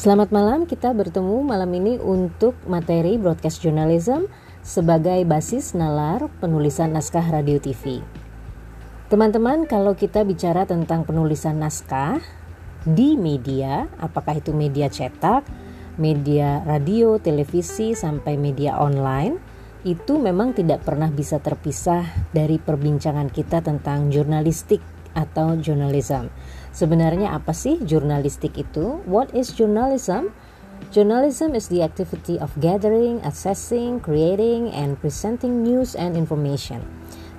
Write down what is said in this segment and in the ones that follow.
Selamat malam, kita bertemu malam ini untuk materi broadcast journalism sebagai basis nalar penulisan naskah radio TV. Teman-teman, kalau kita bicara tentang penulisan naskah di media, apakah itu media cetak, media radio, televisi, sampai media online, itu memang tidak pernah bisa terpisah dari perbincangan kita tentang jurnalistik atau journalism. Sebenarnya apa sih jurnalistik itu? What is journalism? Journalism is the activity of gathering, assessing, creating, and presenting news and information.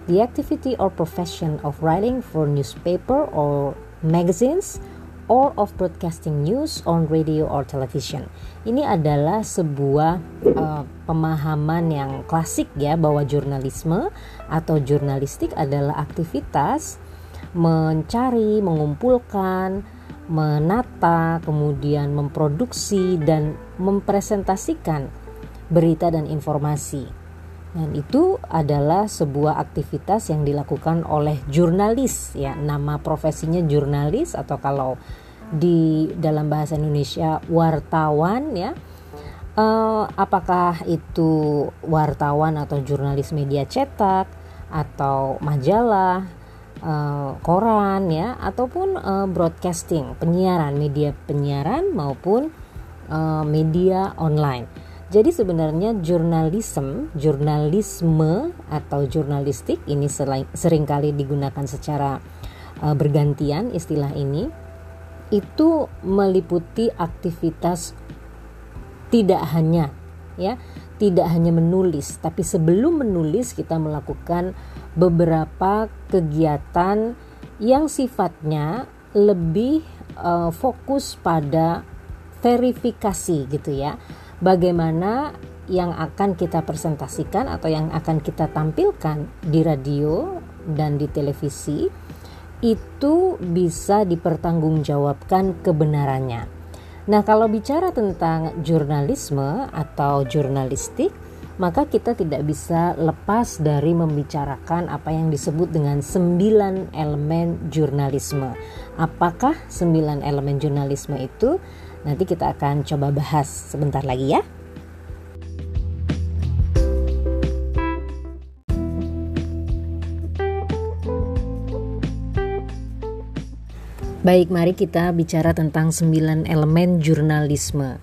The activity or profession of writing for newspaper or magazines or of broadcasting news on radio or television. Ini adalah sebuah uh, pemahaman yang klasik ya bahwa jurnalisme atau jurnalistik adalah aktivitas mencari, mengumpulkan, menata, kemudian memproduksi dan mempresentasikan berita dan informasi. Dan itu adalah sebuah aktivitas yang dilakukan oleh jurnalis ya, nama profesinya jurnalis atau kalau di dalam bahasa Indonesia wartawan ya. Uh, apakah itu wartawan atau jurnalis media cetak atau majalah uh, koran ya ataupun uh, broadcasting penyiaran media penyiaran maupun uh, media online. Jadi sebenarnya jurnalisme, jurnalisme atau jurnalistik ini sering kali digunakan secara uh, bergantian istilah ini itu meliputi aktivitas tidak hanya ya tidak hanya menulis, tapi sebelum menulis kita melakukan beberapa kegiatan yang sifatnya lebih uh, fokus pada verifikasi gitu ya. Bagaimana yang akan kita presentasikan atau yang akan kita tampilkan di radio dan di televisi itu bisa dipertanggungjawabkan kebenarannya. Nah, kalau bicara tentang jurnalisme atau jurnalistik, maka kita tidak bisa lepas dari membicarakan apa yang disebut dengan sembilan elemen jurnalisme. Apakah sembilan elemen jurnalisme itu? Nanti kita akan coba bahas sebentar lagi ya. Baik, mari kita bicara tentang 9 elemen jurnalisme.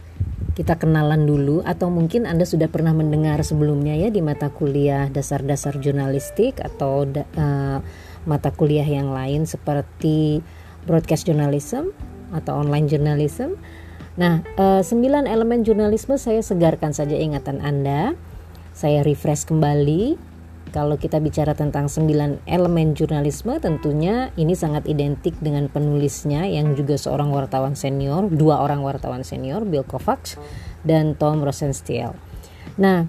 Kita kenalan dulu atau mungkin Anda sudah pernah mendengar sebelumnya ya di mata kuliah dasar-dasar jurnalistik atau uh, mata kuliah yang lain seperti broadcast journalism atau online journalism. Nah, uh, 9 elemen jurnalisme saya segarkan saja ingatan Anda. Saya refresh kembali kalau kita bicara tentang sembilan elemen jurnalisme tentunya ini sangat identik dengan penulisnya yang juga seorang wartawan senior, dua orang wartawan senior, Bill Kovacs dan Tom Rosenstiel. Nah,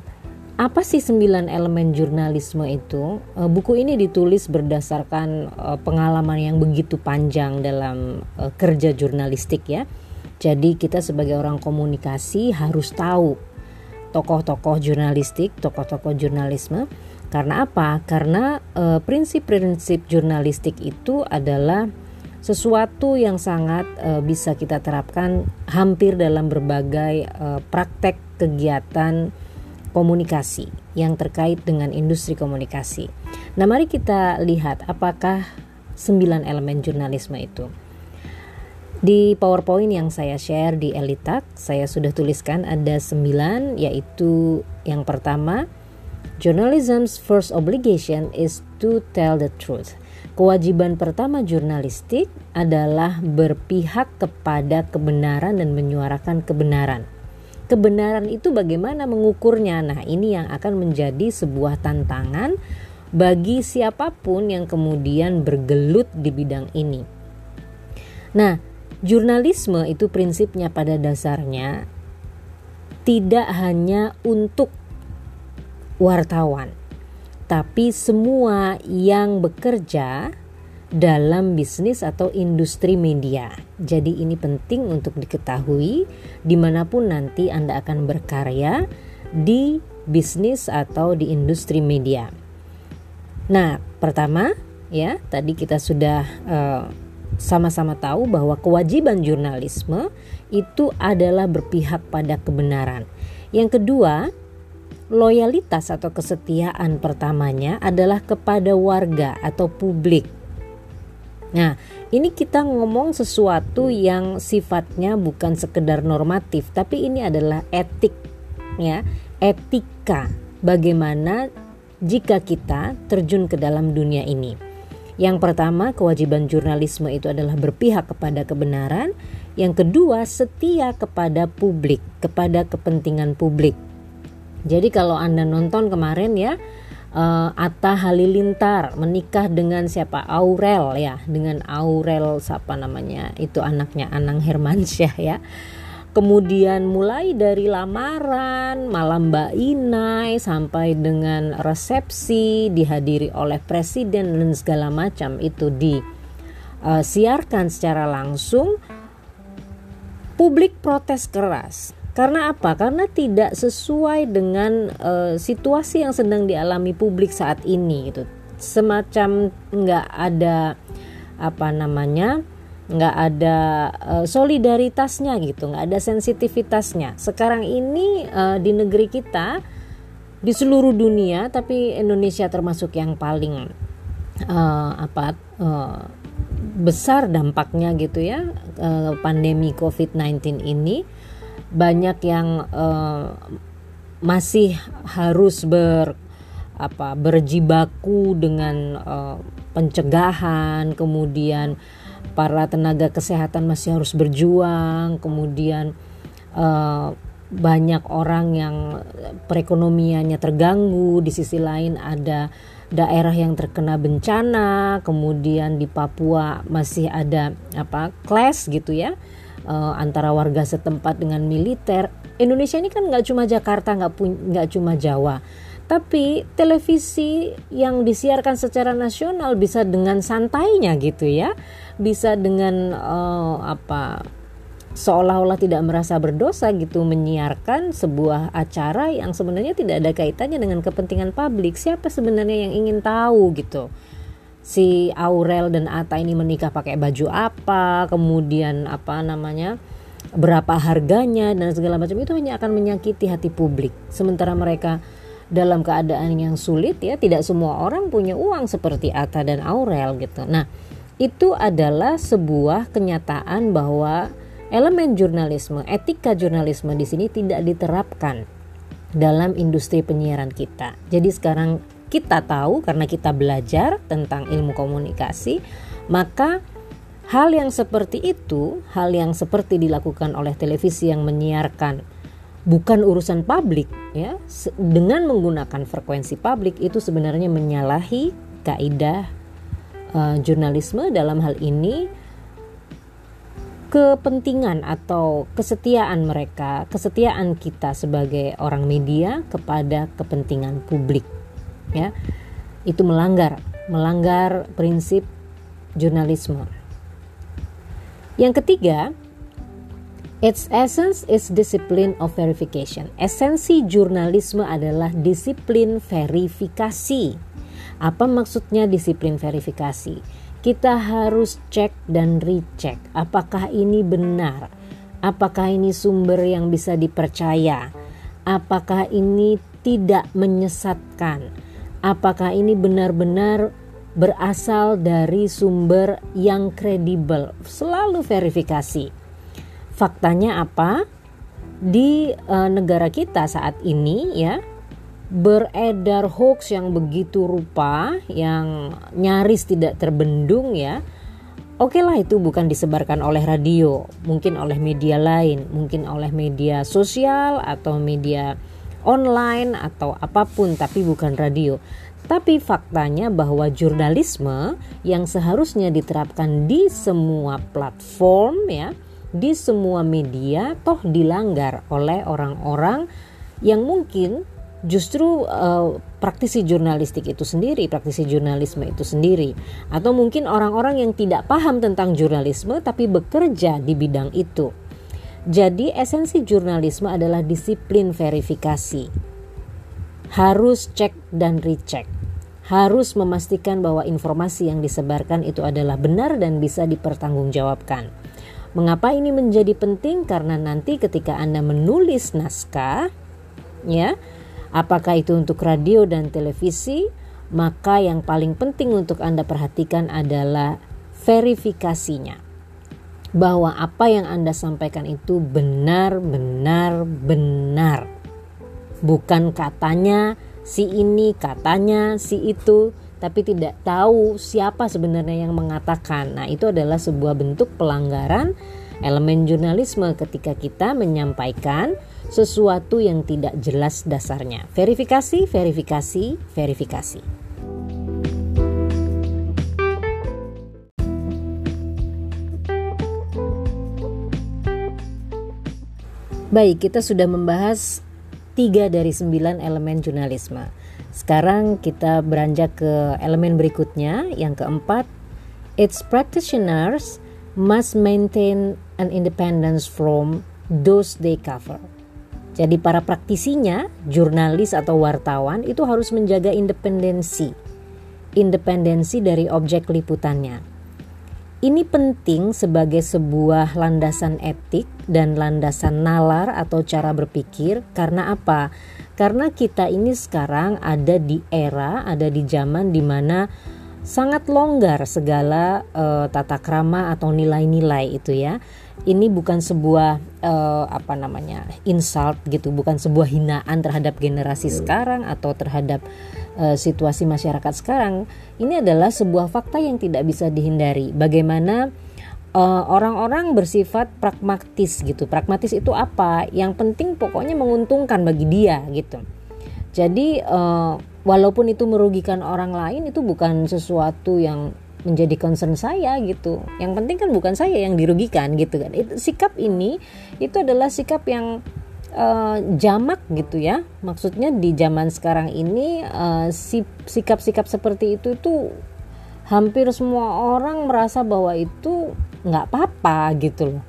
apa sih sembilan elemen jurnalisme itu? Eh, buku ini ditulis berdasarkan eh, pengalaman yang begitu panjang dalam eh, kerja jurnalistik ya. Jadi kita sebagai orang komunikasi harus tahu tokoh-tokoh jurnalistik, tokoh-tokoh jurnalisme karena apa? Karena eh, prinsip-prinsip jurnalistik itu adalah sesuatu yang sangat e, bisa kita terapkan hampir dalam berbagai e, praktek kegiatan komunikasi yang terkait dengan industri komunikasi. Nah, mari kita lihat apakah sembilan elemen jurnalisme itu. Di PowerPoint yang saya share di Elitak, saya sudah tuliskan ada sembilan, yaitu yang pertama Journalism's first obligation is to tell the truth. Kewajiban pertama jurnalistik adalah berpihak kepada kebenaran dan menyuarakan kebenaran. Kebenaran itu bagaimana mengukurnya? Nah, ini yang akan menjadi sebuah tantangan bagi siapa pun yang kemudian bergelut di bidang ini. Nah, jurnalisme itu prinsipnya pada dasarnya tidak hanya untuk wartawan, tapi semua yang bekerja dalam bisnis atau industri media. Jadi ini penting untuk diketahui di mana pun nanti Anda akan berkarya di bisnis atau di industri media. Nah, pertama ya tadi kita sudah uh, sama-sama tahu bahwa kewajiban jurnalisme itu adalah berpihak pada kebenaran. Yang kedua, loyalitas atau kesetiaan pertamanya adalah kepada warga atau publik. Nah, ini kita ngomong sesuatu yang sifatnya bukan sekedar normatif, tapi ini adalah etik ya, etika bagaimana jika kita terjun ke dalam dunia ini. Yang pertama, kewajiban jurnalisme itu adalah berpihak kepada kebenaran. Yang kedua, setia kepada publik, kepada kepentingan publik. Jadi kalau Anda nonton kemarin ya, uh, Atta Halilintar menikah dengan siapa Aurel ya, dengan Aurel siapa namanya? Itu anaknya Anang Hermansyah ya. Kemudian mulai dari lamaran, malam Mbak Inai sampai dengan resepsi dihadiri oleh presiden dan segala macam itu disiarkan secara langsung. Publik protes keras. Karena apa? Karena tidak sesuai dengan uh, situasi yang sedang dialami publik saat ini gitu. Semacam nggak ada apa namanya? nggak ada uh, solidaritasnya gitu, nggak ada sensitivitasnya. Sekarang ini uh, di negeri kita di seluruh dunia, tapi Indonesia termasuk yang paling uh, apa uh, besar dampaknya gitu ya pandemi COVID-19 ini banyak yang uh, masih harus ber apa berjibaku dengan uh, pencegahan kemudian para tenaga kesehatan masih harus berjuang, kemudian uh, banyak orang yang perekonomiannya terganggu, di sisi lain ada daerah yang terkena bencana, kemudian di Papua masih ada apa clash gitu ya uh, antara warga setempat dengan militer. Indonesia ini kan nggak cuma Jakarta, nggak nggak cuma Jawa. Tapi televisi yang disiarkan secara nasional bisa dengan santainya gitu ya. Bisa dengan uh, apa seolah-olah tidak merasa berdosa gitu menyiarkan sebuah acara yang sebenarnya tidak ada kaitannya dengan kepentingan publik. Siapa sebenarnya yang ingin tahu gitu si Aurel dan Ata ini menikah pakai baju apa kemudian apa namanya berapa harganya dan segala macam itu hanya akan menyakiti hati publik sementara mereka dalam keadaan yang sulit ya tidak semua orang punya uang seperti Atta dan Aurel gitu. Nah, itu adalah sebuah kenyataan bahwa elemen jurnalisme, etika jurnalisme di sini tidak diterapkan dalam industri penyiaran kita. Jadi sekarang kita tahu karena kita belajar tentang ilmu komunikasi, maka hal yang seperti itu, hal yang seperti dilakukan oleh televisi yang menyiarkan bukan urusan publik ya dengan menggunakan frekuensi publik itu sebenarnya menyalahi kaidah uh, jurnalisme dalam hal ini kepentingan atau kesetiaan mereka, kesetiaan kita sebagai orang media kepada kepentingan publik. Ya. Itu melanggar, melanggar prinsip jurnalisme. Yang ketiga, Its essence is discipline of verification. Esensi jurnalisme adalah disiplin verifikasi. Apa maksudnya disiplin verifikasi? Kita harus cek dan recheck apakah ini benar, apakah ini sumber yang bisa dipercaya, apakah ini tidak menyesatkan, apakah ini benar-benar berasal dari sumber yang kredibel. Selalu verifikasi. Faktanya apa? Di e, negara kita saat ini ya beredar hoax yang begitu rupa yang nyaris tidak terbendung ya. Oke lah itu bukan disebarkan oleh radio, mungkin oleh media lain, mungkin oleh media sosial atau media online atau apa pun tapi bukan radio. Tapi faktanya bahwa jurnalisme yang seharusnya diterapkan di semua platform ya, di semua media toh dilanggar oleh orang-orang yang mungkin justru uh, praktisi jurnalistik itu sendiri, praktisi jurnalisme itu sendiri, atau mungkin orang-orang yang tidak paham tentang jurnalisme tapi bekerja di bidang itu. Jadi, esensi jurnalisme adalah disiplin verifikasi, harus cek dan recheck, harus memastikan bahwa informasi yang disebarkan itu adalah benar dan bisa dipertanggungjawabkan. Mengapa ini menjadi penting? Karena nanti ketika Anda menulis naskah, ya, apakah itu untuk radio dan televisi, maka yang paling penting untuk Anda perhatikan adalah verifikasinya. Bahwa apa yang Anda sampaikan itu benar, benar, benar. Bukan katanya si ini, katanya si itu, tapi tidak tahu siapa sebenarnya yang mengatakan. Nah, itu adalah sebuah bentuk pelanggaran elemen jurnalisme ketika kita menyampaikan sesuatu yang tidak jelas dasarnya. Verifikasi, verifikasi, verifikasi. Baik, kita sudah membahas tiga dari sembilan elemen jurnalisme. Sekarang kita beranjak ke elemen berikutnya, yang keempat, its practitioners must maintain an independence from those they cover. Jadi para praktisinya, jurnalis atau wartawan itu harus menjaga independensi. Independensi dari objek liputannya. Ini penting sebagai sebuah landasan etik dan landasan nalar atau cara berpikir karena apa? Karena kita ini sekarang ada di era, ada di zaman di mana sangat longgar segala uh, tata krama atau nilai-nilai itu ya. Ini bukan sebuah uh, apa namanya insult gitu, bukan sebuah hinaan terhadap generasi sekarang atau terhadap uh, situasi masyarakat sekarang. Ini adalah sebuah fakta yang tidak bisa dihindari. Bagaimana orang-orang uh, bersifat pragmatis gitu. Pragmatis itu apa? Yang penting pokoknya menguntungkan bagi dia gitu. Jadi uh, walaupun itu merugikan orang lain itu bukan sesuatu yang menjadi concern saya gitu. Yang penting kan bukan saya yang dirugikan gitu kan. Sikap ini itu adalah sikap yang uh, jamak gitu ya. Maksudnya di zaman sekarang ini uh, sikap-sikap seperti itu itu hampir semua orang merasa bahwa itu nggak apa-apa gitu loh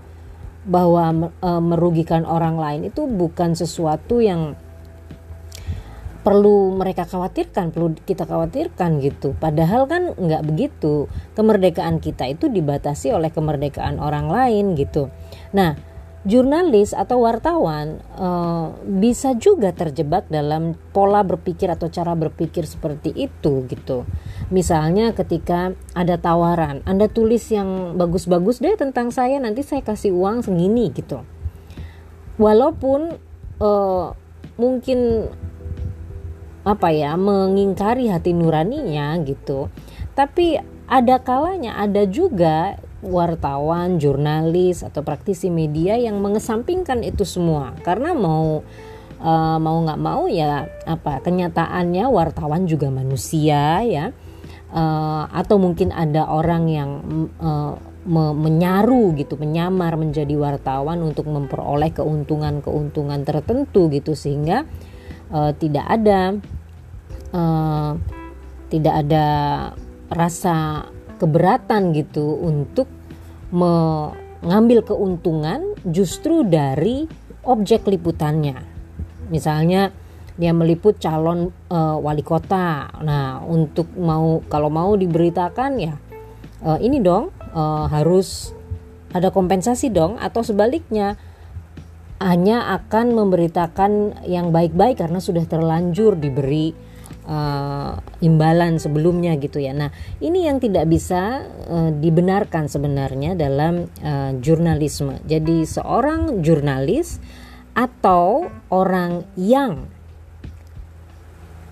bahwa e, merugikan orang lain itu bukan sesuatu yang perlu mereka khawatirkan, perlu kita khawatirkan gitu. Padahal kan nggak begitu. Kemerdekaan kita itu dibatasi oleh kemerdekaan orang lain gitu. Nah, jurnalis atau wartawan e, bisa juga terjebak dalam pola berpikir atau cara berpikir seperti itu gitu. Misalnya ketika ada tawaran, Anda tulis yang bagus-bagus deh tentang saya, nanti saya kasih uang segini gitu. Walaupun uh, mungkin apa ya mengingkari hati nuraninya gitu, tapi ada kalanya ada juga wartawan, jurnalis atau praktisi media yang mengesampingkan itu semua. Karena mau uh, mau nggak mau ya apa kenyataannya wartawan juga manusia ya. Uh, atau mungkin ada orang yang uh, me menyaru gitu, menyamar menjadi wartawan untuk memperoleh keuntungan-keuntungan tertentu gitu sehingga uh, tidak ada uh, tidak ada rasa keberatan gitu untuk mengambil keuntungan justru dari objek liputannya. Misalnya dia meliput calon uh, wali kota. Nah, untuk mau kalau mau diberitakan ya uh, ini dong uh, harus ada kompensasi dong atau sebaliknya hanya akan memberitakan yang baik-baik karena sudah terlanjur diberi uh, imbalan sebelumnya gitu ya. Nah, ini yang tidak bisa uh, dibenarkan sebenarnya dalam uh, jurnalisme. Jadi seorang jurnalis atau orang yang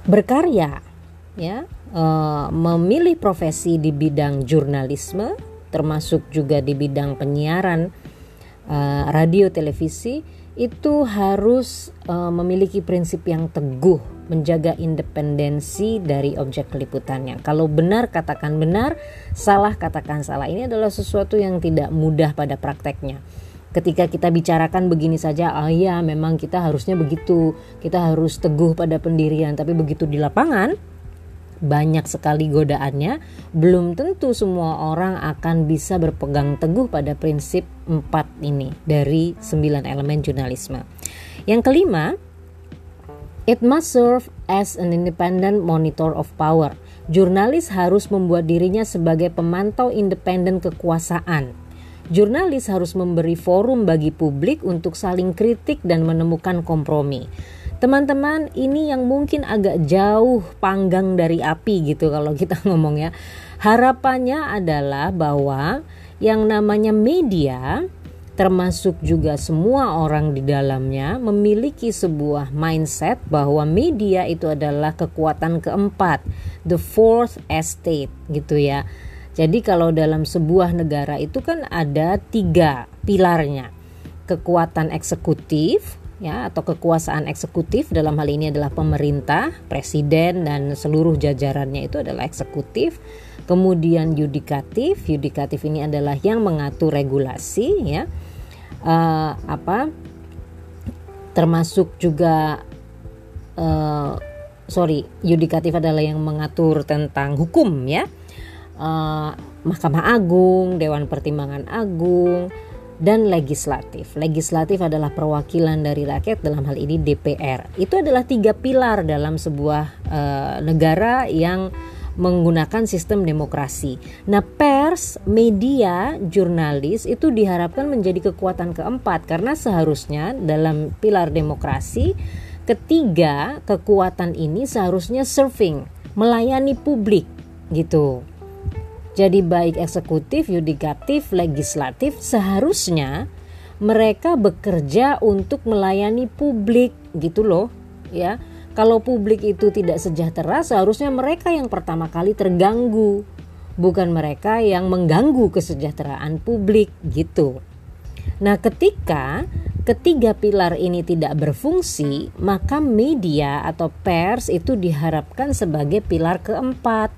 berkarya ya e, memilih profesi di bidang jurnalisme termasuk juga di bidang penyiaran e, radio televisi itu harus e, memiliki prinsip yang teguh menjaga independensi dari objek liputannya. Kalau benar katakan benar, salah katakan salah. Ini adalah sesuatu yang tidak mudah pada prakteknya ketika kita bicarakan begini saja, oh iya memang kita harusnya begitu, kita harus teguh pada pendirian, tapi begitu di lapangan banyak sekali godaannya, belum tentu semua orang akan bisa berpegang teguh pada prinsip empat ini dari sembilan elemen jurnalisme. Yang kelima, it must serve as an independent monitor of power. Jurnalis harus membuat dirinya sebagai pemantau independen kekuasaan. Jurnalis harus memberi forum bagi publik untuk saling kritik dan menemukan kompromi. Teman-teman, ini yang mungkin agak jauh panggang dari api gitu kalau kita ngomong ya. Harapannya adalah bahwa yang namanya media termasuk juga semua orang di dalamnya memiliki sebuah mindset bahwa media itu adalah kekuatan keempat, the fourth estate gitu ya. Jadi kalau dalam sebuah negara itu kan ada tiga pilarnya, kekuatan eksekutif ya atau kekuasaan eksekutif dalam hal ini adalah pemerintah, presiden dan seluruh jajarannya itu adalah eksekutif. Kemudian yudikatif, yudikatif ini adalah yang mengatur regulasi ya uh, apa termasuk juga uh, sorry yudikatif adalah yang mengatur tentang hukum ya uh, Mahkamah Agung Dewan Pertimbangan Agung dan legislatif. Legislatif adalah perwakilan dari rakyat dalam hal ini DPR. Itu adalah tiga pilar dalam sebuah uh, negara yang menggunakan sistem demokrasi. Nah, pers, media, jurnalis itu diharapkan menjadi kekuatan keempat karena seharusnya dalam pilar demokrasi ketiga kekuatan ini seharusnya serving, melayani publik gitu. Jadi baik eksekutif, yudikatif, legislatif seharusnya mereka bekerja untuk melayani publik gitu loh, ya kalau publik itu tidak sejahtera, seharusnya mereka yang pertama kali terganggu, bukan mereka yang mengganggu kesejahteraan publik gitu. Nah, ketika ketiga pilar ini tidak berfungsi, maka media atau pers itu diharapkan sebagai pilar keempat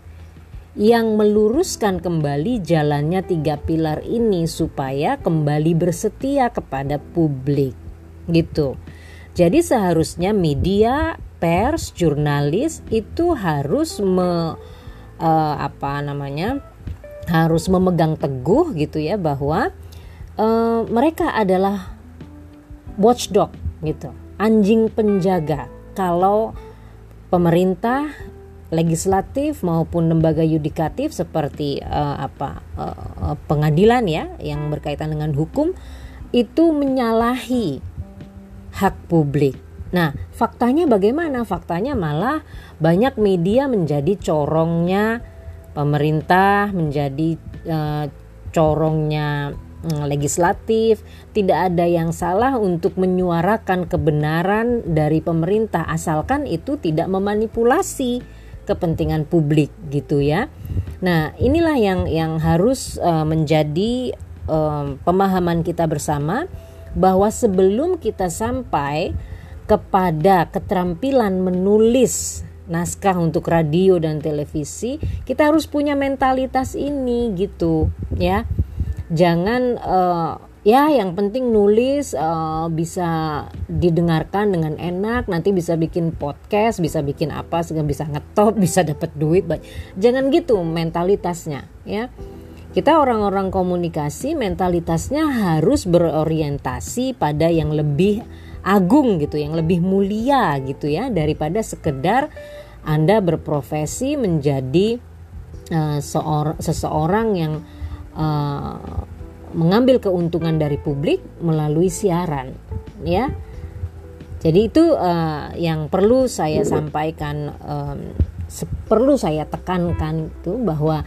yang meluruskan kembali jalannya tiga pilar ini supaya kembali bersetia kepada publik gitu. Jadi seharusnya media pers, jurnalis itu harus me, uh, apa namanya harus memegang teguh gitu ya bahwa uh, mereka adalah watchdog gitu, anjing penjaga. Kalau pemerintah, legislatif maupun lembaga yudikatif seperti uh, apa uh, pengadilan ya yang berkaitan dengan hukum itu menyalahi hak publik Nah, faktanya bagaimana? Faktanya malah banyak media menjadi corongnya pemerintah, menjadi uh, corongnya um, legislatif. Tidak ada yang salah untuk menyuarakan kebenaran dari pemerintah asalkan itu tidak memanipulasi kepentingan publik gitu ya. Nah, inilah yang yang harus uh, menjadi um, pemahaman kita bersama bahwa sebelum kita sampai kepada keterampilan menulis naskah untuk radio dan televisi, kita harus punya mentalitas ini gitu, ya. Jangan uh, ya yang penting nulis uh, bisa didengarkan dengan enak, nanti bisa bikin podcast, bisa bikin apa, sehingga bisa ngetop, bisa dapat duit. Jangan gitu mentalitasnya, ya. Kita orang-orang komunikasi mentalitasnya harus berorientasi pada yang lebih agung gitu yang lebih mulia gitu ya daripada sekedar Anda berprofesi menjadi uh, seor seseorang yang uh, mengambil keuntungan dari publik melalui siaran ya. Jadi itu uh, yang perlu saya sampaikan um, perlu saya tekankan itu bahwa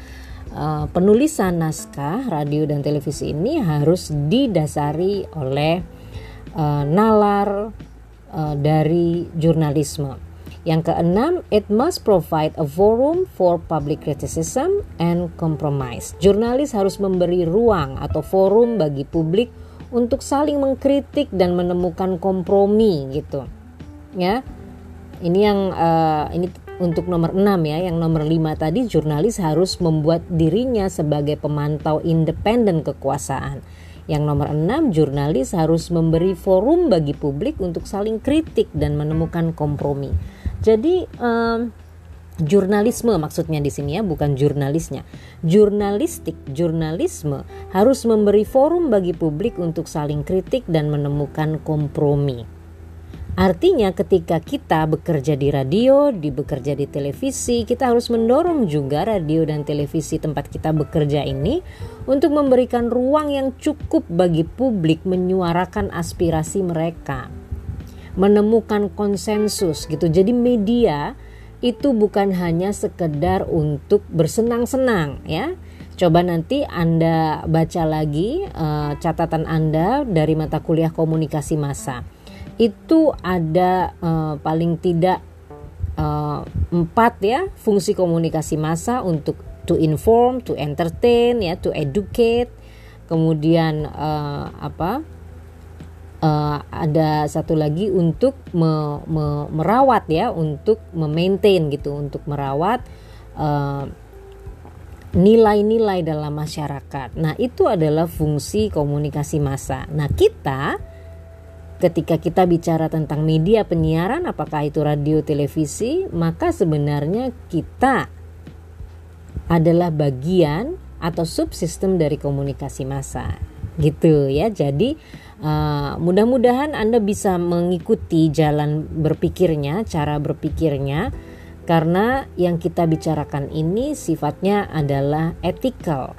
uh, penulisan naskah radio dan televisi ini harus didasari oleh uh, nalar uh, dari jurnalisme. Yang keenam, it must provide a forum for public criticism and compromise. Jurnalis harus memberi ruang atau forum bagi publik untuk saling mengkritik dan menemukan kompromi gitu. Ya. Ini yang uh, ini untuk nomor 6 ya, yang nomor 5 tadi jurnalis harus membuat dirinya sebagai pemantau independen kekuasaan. Yang nomor enam, jurnalis harus memberi forum bagi publik untuk saling kritik dan menemukan kompromi. Jadi um, jurnalisme maksudnya di sini ya, bukan jurnalisnya. Jurnalistik, jurnalisme harus memberi forum bagi publik untuk saling kritik dan menemukan kompromi. Artinya ketika kita bekerja di radio, di bekerja di televisi, kita harus mendorong juga radio dan televisi tempat kita bekerja ini untuk memberikan ruang yang cukup bagi publik menyuarakan aspirasi mereka. Menemukan konsensus gitu. Jadi media itu bukan hanya sekedar untuk bersenang-senang ya. Coba nanti Anda baca lagi uh, catatan Anda dari mata kuliah komunikasi massa itu ada uh, paling tidak uh, empat ya fungsi komunikasi massa untuk to inform, to entertain, ya, to educate. Kemudian uh, apa? Uh, ada satu lagi untuk me, me, merawat ya, untuk memaintain gitu, untuk merawat nilai-nilai uh, dalam masyarakat. Nah, itu adalah fungsi komunikasi massa. Nah, kita ketika kita bicara tentang media penyiaran apakah itu radio televisi maka sebenarnya kita adalah bagian atau subsistem dari komunikasi massa. Gitu ya. Jadi uh, mudah-mudahan Anda bisa mengikuti jalan berpikirnya cara berpikirnya karena yang kita bicarakan ini sifatnya adalah ethical.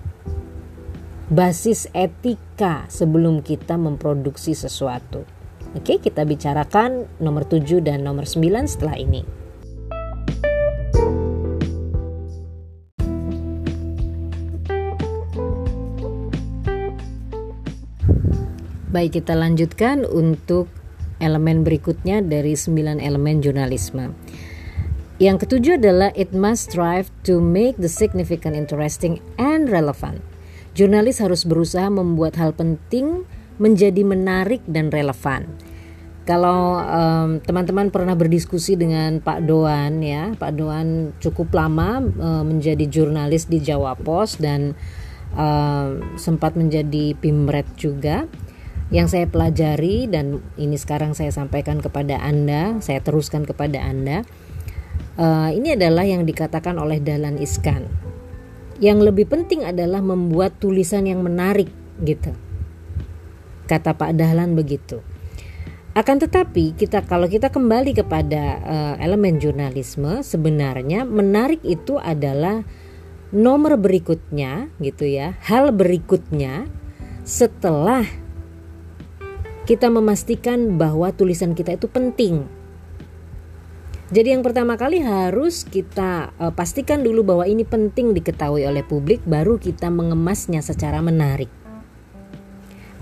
Basis etika sebelum kita memproduksi sesuatu Oke, kita bicarakan nomor 7 dan nomor 9 setelah ini. Baik, kita lanjutkan untuk elemen berikutnya dari 9 elemen jurnalisme. Yang ketujuh adalah it must strive to make the significant interesting and relevant. Jurnalis harus berusaha membuat hal penting menjadi menarik dan relevan. Kalau teman-teman um, pernah berdiskusi dengan Pak Doan ya, Pak Doan cukup lama um, menjadi jurnalis di Jawa Pos dan um, sempat menjadi pimret juga. Yang saya pelajari dan ini sekarang saya sampaikan kepada Anda, saya teruskan kepada Anda. Uh, ini adalah yang dikatakan oleh Dahlan Iskan. Yang lebih penting adalah membuat tulisan yang menarik gitu. Kata Pak Dahlan begitu. Akan tetapi kita kalau kita kembali kepada uh, elemen jurnalisme sebenarnya menarik itu adalah nomor berikutnya gitu ya. Hal berikutnya setelah kita memastikan bahwa tulisan kita itu penting. Jadi yang pertama kali harus kita uh, pastikan dulu bahwa ini penting diketahui oleh publik baru kita mengemasnya secara menarik.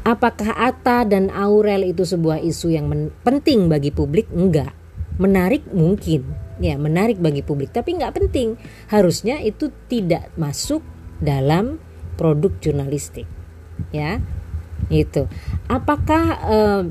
Apakah Atta dan Aurel itu sebuah isu yang penting bagi publik? Enggak. Menarik mungkin, ya menarik bagi publik, tapi enggak penting. Harusnya itu tidak masuk dalam produk jurnalistik, ya. Itu. Apakah eh,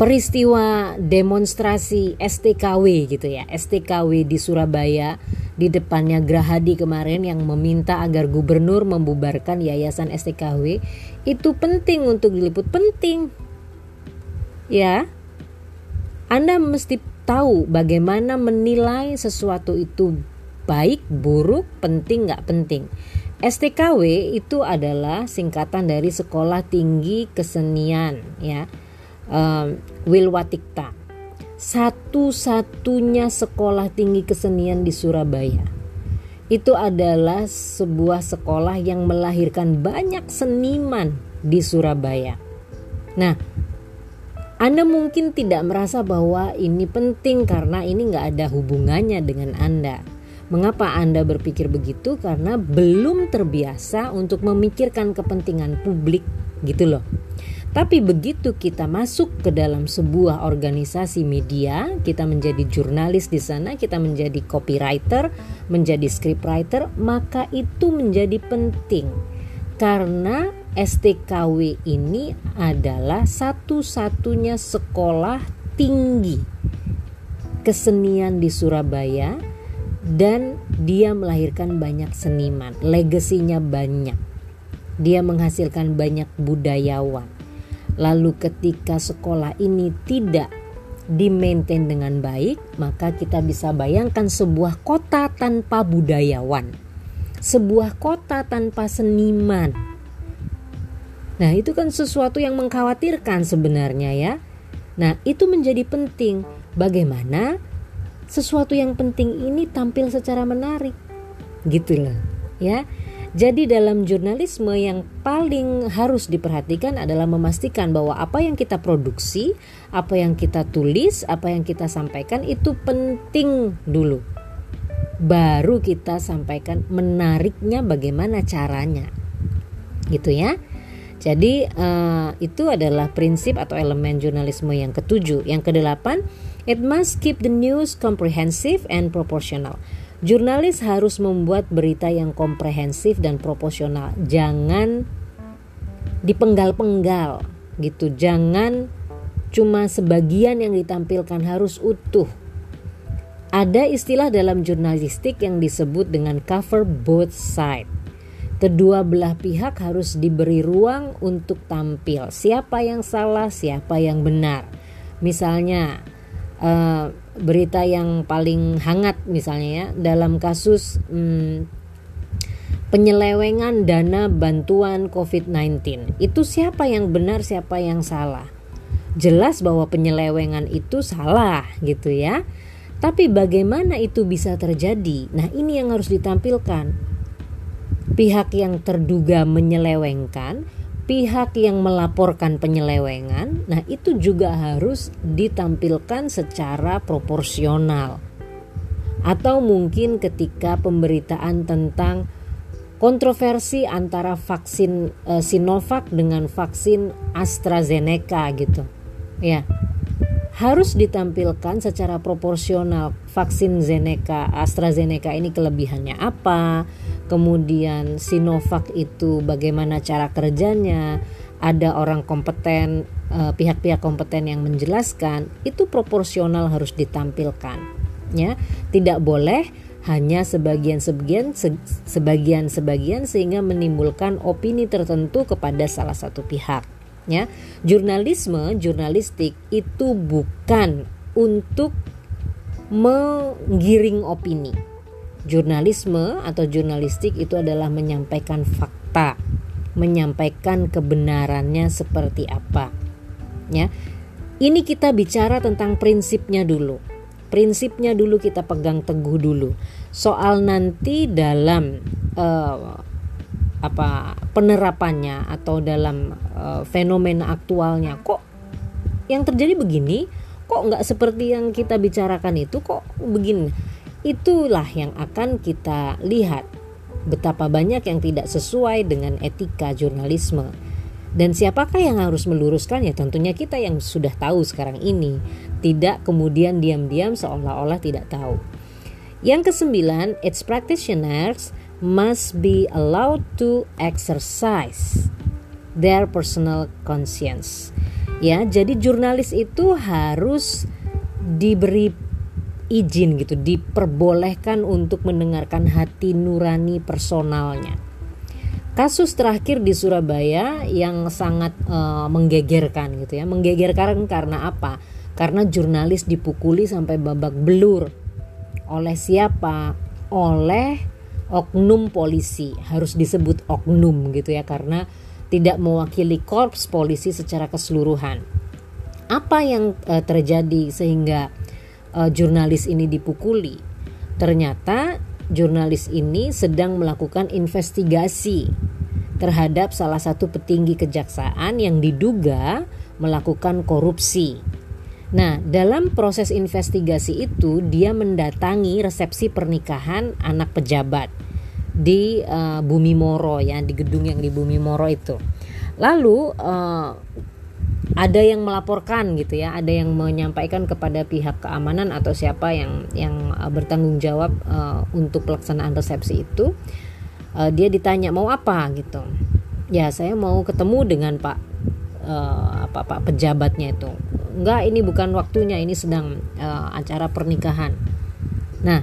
peristiwa demonstrasi STKW gitu ya, STKW di Surabaya di depannya Grahadi kemarin yang meminta agar gubernur membubarkan yayasan STKW itu penting untuk diliput penting. Ya. Anda mesti tahu bagaimana menilai sesuatu itu baik buruk penting nggak penting. STKW itu adalah singkatan dari Sekolah Tinggi Kesenian ya. Um, Wilwatikta satu-satunya sekolah tinggi kesenian di Surabaya. Itu adalah sebuah sekolah yang melahirkan banyak seniman di Surabaya. Nah, Anda mungkin tidak merasa bahwa ini penting karena ini nggak ada hubungannya dengan Anda. Mengapa Anda berpikir begitu? Karena belum terbiasa untuk memikirkan kepentingan publik gitu loh. Tapi begitu kita masuk ke dalam sebuah organisasi media, kita menjadi jurnalis di sana, kita menjadi copywriter, menjadi scriptwriter, maka itu menjadi penting. Karena STKW ini adalah satu-satunya sekolah tinggi kesenian di Surabaya dan dia melahirkan banyak seniman, legasinya banyak. Dia menghasilkan banyak budayawan Lalu ketika sekolah ini tidak di-maintain dengan baik, maka kita bisa bayangkan sebuah kota tanpa budayawan. Sebuah kota tanpa seniman. Nah, itu kan sesuatu yang mengkhawatirkan sebenarnya ya. Nah, itu menjadi penting. Bagaimana sesuatu yang penting ini tampil secara menarik. Gitu loh, ya. Jadi dalam jurnalisme yang paling harus diperhatikan adalah memastikan bahwa apa yang kita produksi, apa yang kita tulis, apa yang kita sampaikan itu penting dulu. Baru kita sampaikan menariknya bagaimana caranya. Gitu ya. Jadi uh, itu adalah prinsip atau elemen jurnalisme yang ketujuh. Yang kedelapan, it must keep the news comprehensive and proportional. Jurnalis harus membuat berita yang komprehensif dan proporsional. Jangan dipenggal-penggal gitu. Jangan cuma sebagian yang ditampilkan harus utuh. Ada istilah dalam jurnalistik yang disebut dengan cover both side. Kedua belah pihak harus diberi ruang untuk tampil. Siapa yang salah, siapa yang benar. Misalnya, uh, berita yang paling hangat misalnya ya dalam kasus hmm, penyelewengan dana bantuan COVID-19 itu siapa yang benar siapa yang salah? Jelas bahwa penyelewengan itu salah gitu ya. Tapi bagaimana itu bisa terjadi? Nah ini yang harus ditampilkan. Pihak yang terduga menyelewengkan pihak yang melaporkan penyelewengan, nah itu juga harus ditampilkan secara proporsional. Atau mungkin ketika pemberitaan tentang kontroversi antara vaksin e, Sinovac dengan vaksin AstraZeneca gitu. Ya. Harus ditampilkan secara proporsional vaksin Zeneca, AstraZeneca ini kelebihannya apa, kemudian Sinovac itu bagaimana cara kerjanya, ada orang kompeten, eh, pihak-pihak kompeten yang menjelaskan, itu proporsional harus ditampilkan. Ya, tidak boleh hanya sebagian-sebagian sebagian-sebagian sehingga menimbulkan opini tertentu kepada salah satu pihak. Ya, jurnalisme, jurnalistik itu bukan untuk menggiring opini Jurnalisme atau jurnalistik itu adalah menyampaikan fakta, menyampaikan kebenarannya seperti apa. Ya. Ini kita bicara tentang prinsipnya dulu. Prinsipnya dulu kita pegang teguh dulu. Soal nanti dalam uh, apa penerapannya atau dalam uh, fenomena aktualnya kok yang terjadi begini kok nggak seperti yang kita bicarakan itu kok begini Itulah yang akan kita lihat betapa banyak yang tidak sesuai dengan etika jurnalisme. Dan siapakah yang harus meluruskannya? Tentunya kita yang sudah tahu sekarang ini, tidak kemudian diam-diam seolah-olah tidak tahu. Yang kesembilan, its practitioners must be allowed to exercise their personal conscience. Ya, jadi jurnalis itu harus diberi izin gitu diperbolehkan untuk mendengarkan hati nurani personalnya. Kasus terakhir di Surabaya yang sangat uh, menggegerkan gitu ya. Menggegerkan karena apa? Karena jurnalis dipukuli sampai babak belur. Oleh siapa? Oleh oknum polisi. Harus disebut oknum gitu ya karena tidak mewakili korps polisi secara keseluruhan. Apa yang uh, terjadi sehingga uh, jurnalis ini dipukuli. Ternyata jurnalis ini sedang melakukan investigasi terhadap salah satu petinggi kejaksaan yang diduga melakukan korupsi. Nah, dalam proses investigasi itu dia mendatangi resepsi pernikahan anak pejabat di uh, Bumi Moro ya, di gedung yang di Bumi Moro itu. Lalu uh, ada yang melaporkan gitu ya, ada yang menyampaikan kepada pihak keamanan atau siapa yang yang uh, bertanggung jawab uh, untuk pelaksanaan resepsi itu, uh, dia ditanya mau apa gitu. Ya saya mau ketemu dengan Pak uh, apa Pak pejabatnya itu. Enggak, ini bukan waktunya, ini sedang uh, acara pernikahan. Nah,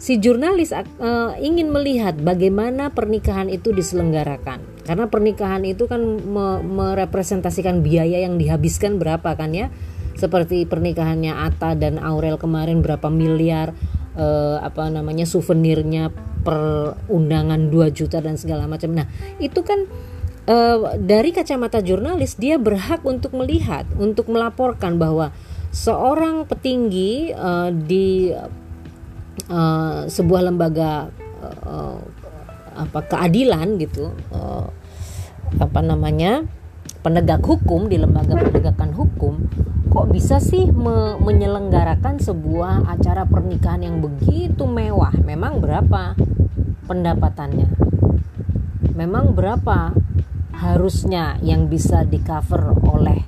si jurnalis uh, ingin melihat bagaimana pernikahan itu diselenggarakan karena pernikahan itu kan me merepresentasikan biaya yang dihabiskan berapa kan ya? Seperti pernikahannya Ata dan Aurel kemarin berapa miliar eh, apa namanya souvenirnya per undangan 2 juta dan segala macam. Nah itu kan uh, dari kacamata jurnalis dia berhak untuk melihat, untuk melaporkan bahwa seorang petinggi uh, di uh, sebuah lembaga uh, apa keadilan gitu uh, apa namanya penegak hukum di lembaga penegakan hukum kok bisa sih me menyelenggarakan sebuah acara pernikahan yang begitu mewah? Memang berapa pendapatannya? Memang berapa harusnya yang bisa di cover oleh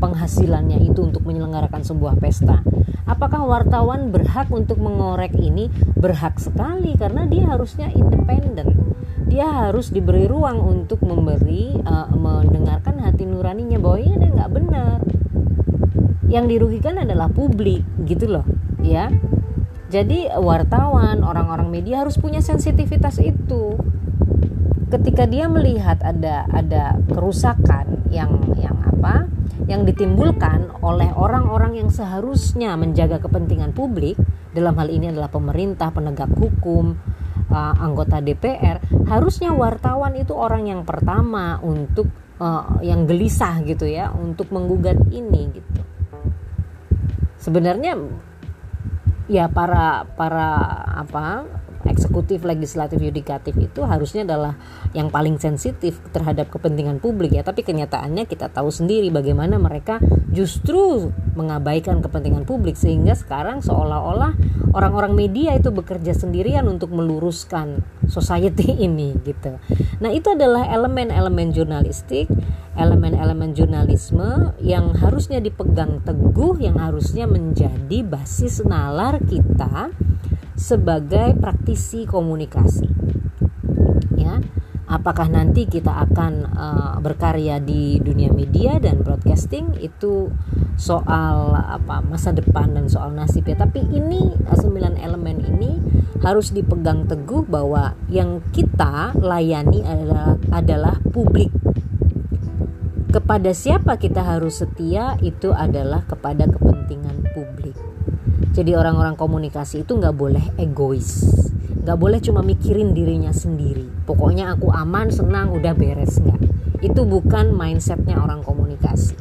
penghasilannya itu untuk menyelenggarakan sebuah pesta. Apakah wartawan berhak untuk mengorek ini? Berhak sekali karena dia harusnya independen. Dia harus diberi ruang untuk memberi uh, mendengarkan hati nuraninya bahwa ini nggak benar. Yang dirugikan adalah publik, gitu loh, ya. Jadi wartawan, orang-orang media harus punya sensitivitas itu ketika dia melihat ada ada kerusakan yang yang apa yang ditimbulkan oleh orang-orang yang seharusnya menjaga kepentingan publik dalam hal ini adalah pemerintah penegak hukum uh, anggota DPR harusnya wartawan itu orang yang pertama untuk uh, yang gelisah gitu ya untuk menggugat ini gitu. Sebenarnya ya para para apa eksekutif, legislatif, yudikatif itu harusnya adalah yang paling sensitif terhadap kepentingan publik ya. Tapi kenyataannya kita tahu sendiri bagaimana mereka justru mengabaikan kepentingan publik sehingga sekarang seolah-olah orang-orang media itu bekerja sendirian untuk meluruskan society ini gitu. Nah, itu adalah elemen-elemen jurnalistik, elemen-elemen jurnalisme yang harusnya dipegang teguh yang harusnya menjadi basis nalar kita sebagai praktisi komunikasi. Ya, apakah nanti kita akan uh, berkarya di dunia media dan broadcasting itu soal apa masa depan dan soal nasib ya. Tapi ini uh, sembilan elemen ini harus dipegang teguh bahwa yang kita layani adalah adalah publik kepada siapa kita harus setia itu adalah kepada kepentingan publik. Jadi orang-orang komunikasi itu nggak boleh egois, nggak boleh cuma mikirin dirinya sendiri. Pokoknya aku aman, senang, udah beres nggak. Itu bukan mindsetnya orang komunikasi.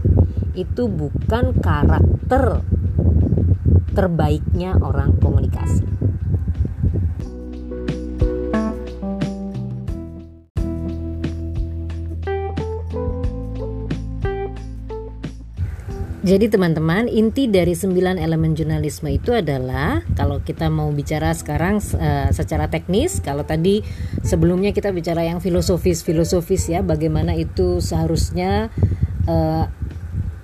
Itu bukan karakter terbaiknya orang komunikasi. Jadi teman-teman, inti dari sembilan elemen jurnalisme itu adalah kalau kita mau bicara sekarang uh, secara teknis, kalau tadi sebelumnya kita bicara yang filosofis-filosofis ya, bagaimana itu seharusnya uh,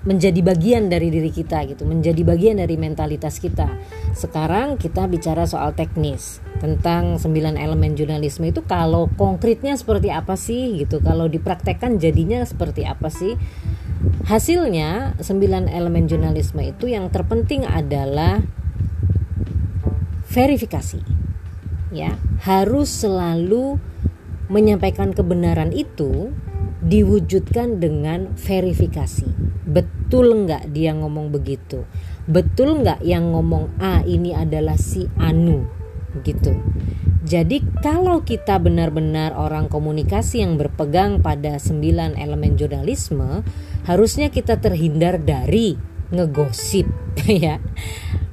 menjadi bagian dari diri kita gitu, menjadi bagian dari mentalitas kita. Sekarang kita bicara soal teknis tentang sembilan elemen jurnalisme itu kalau konkretnya seperti apa sih gitu, kalau dipraktekkan jadinya seperti apa sih? Hasilnya, sembilan elemen jurnalisme itu yang terpenting adalah verifikasi. Ya, harus selalu menyampaikan kebenaran itu diwujudkan dengan verifikasi. Betul nggak dia ngomong begitu? Betul nggak yang ngomong A ini adalah si Anu? Gitu. Jadi kalau kita benar-benar orang komunikasi yang berpegang pada sembilan elemen jurnalisme, harusnya kita terhindar dari ngegosip ya.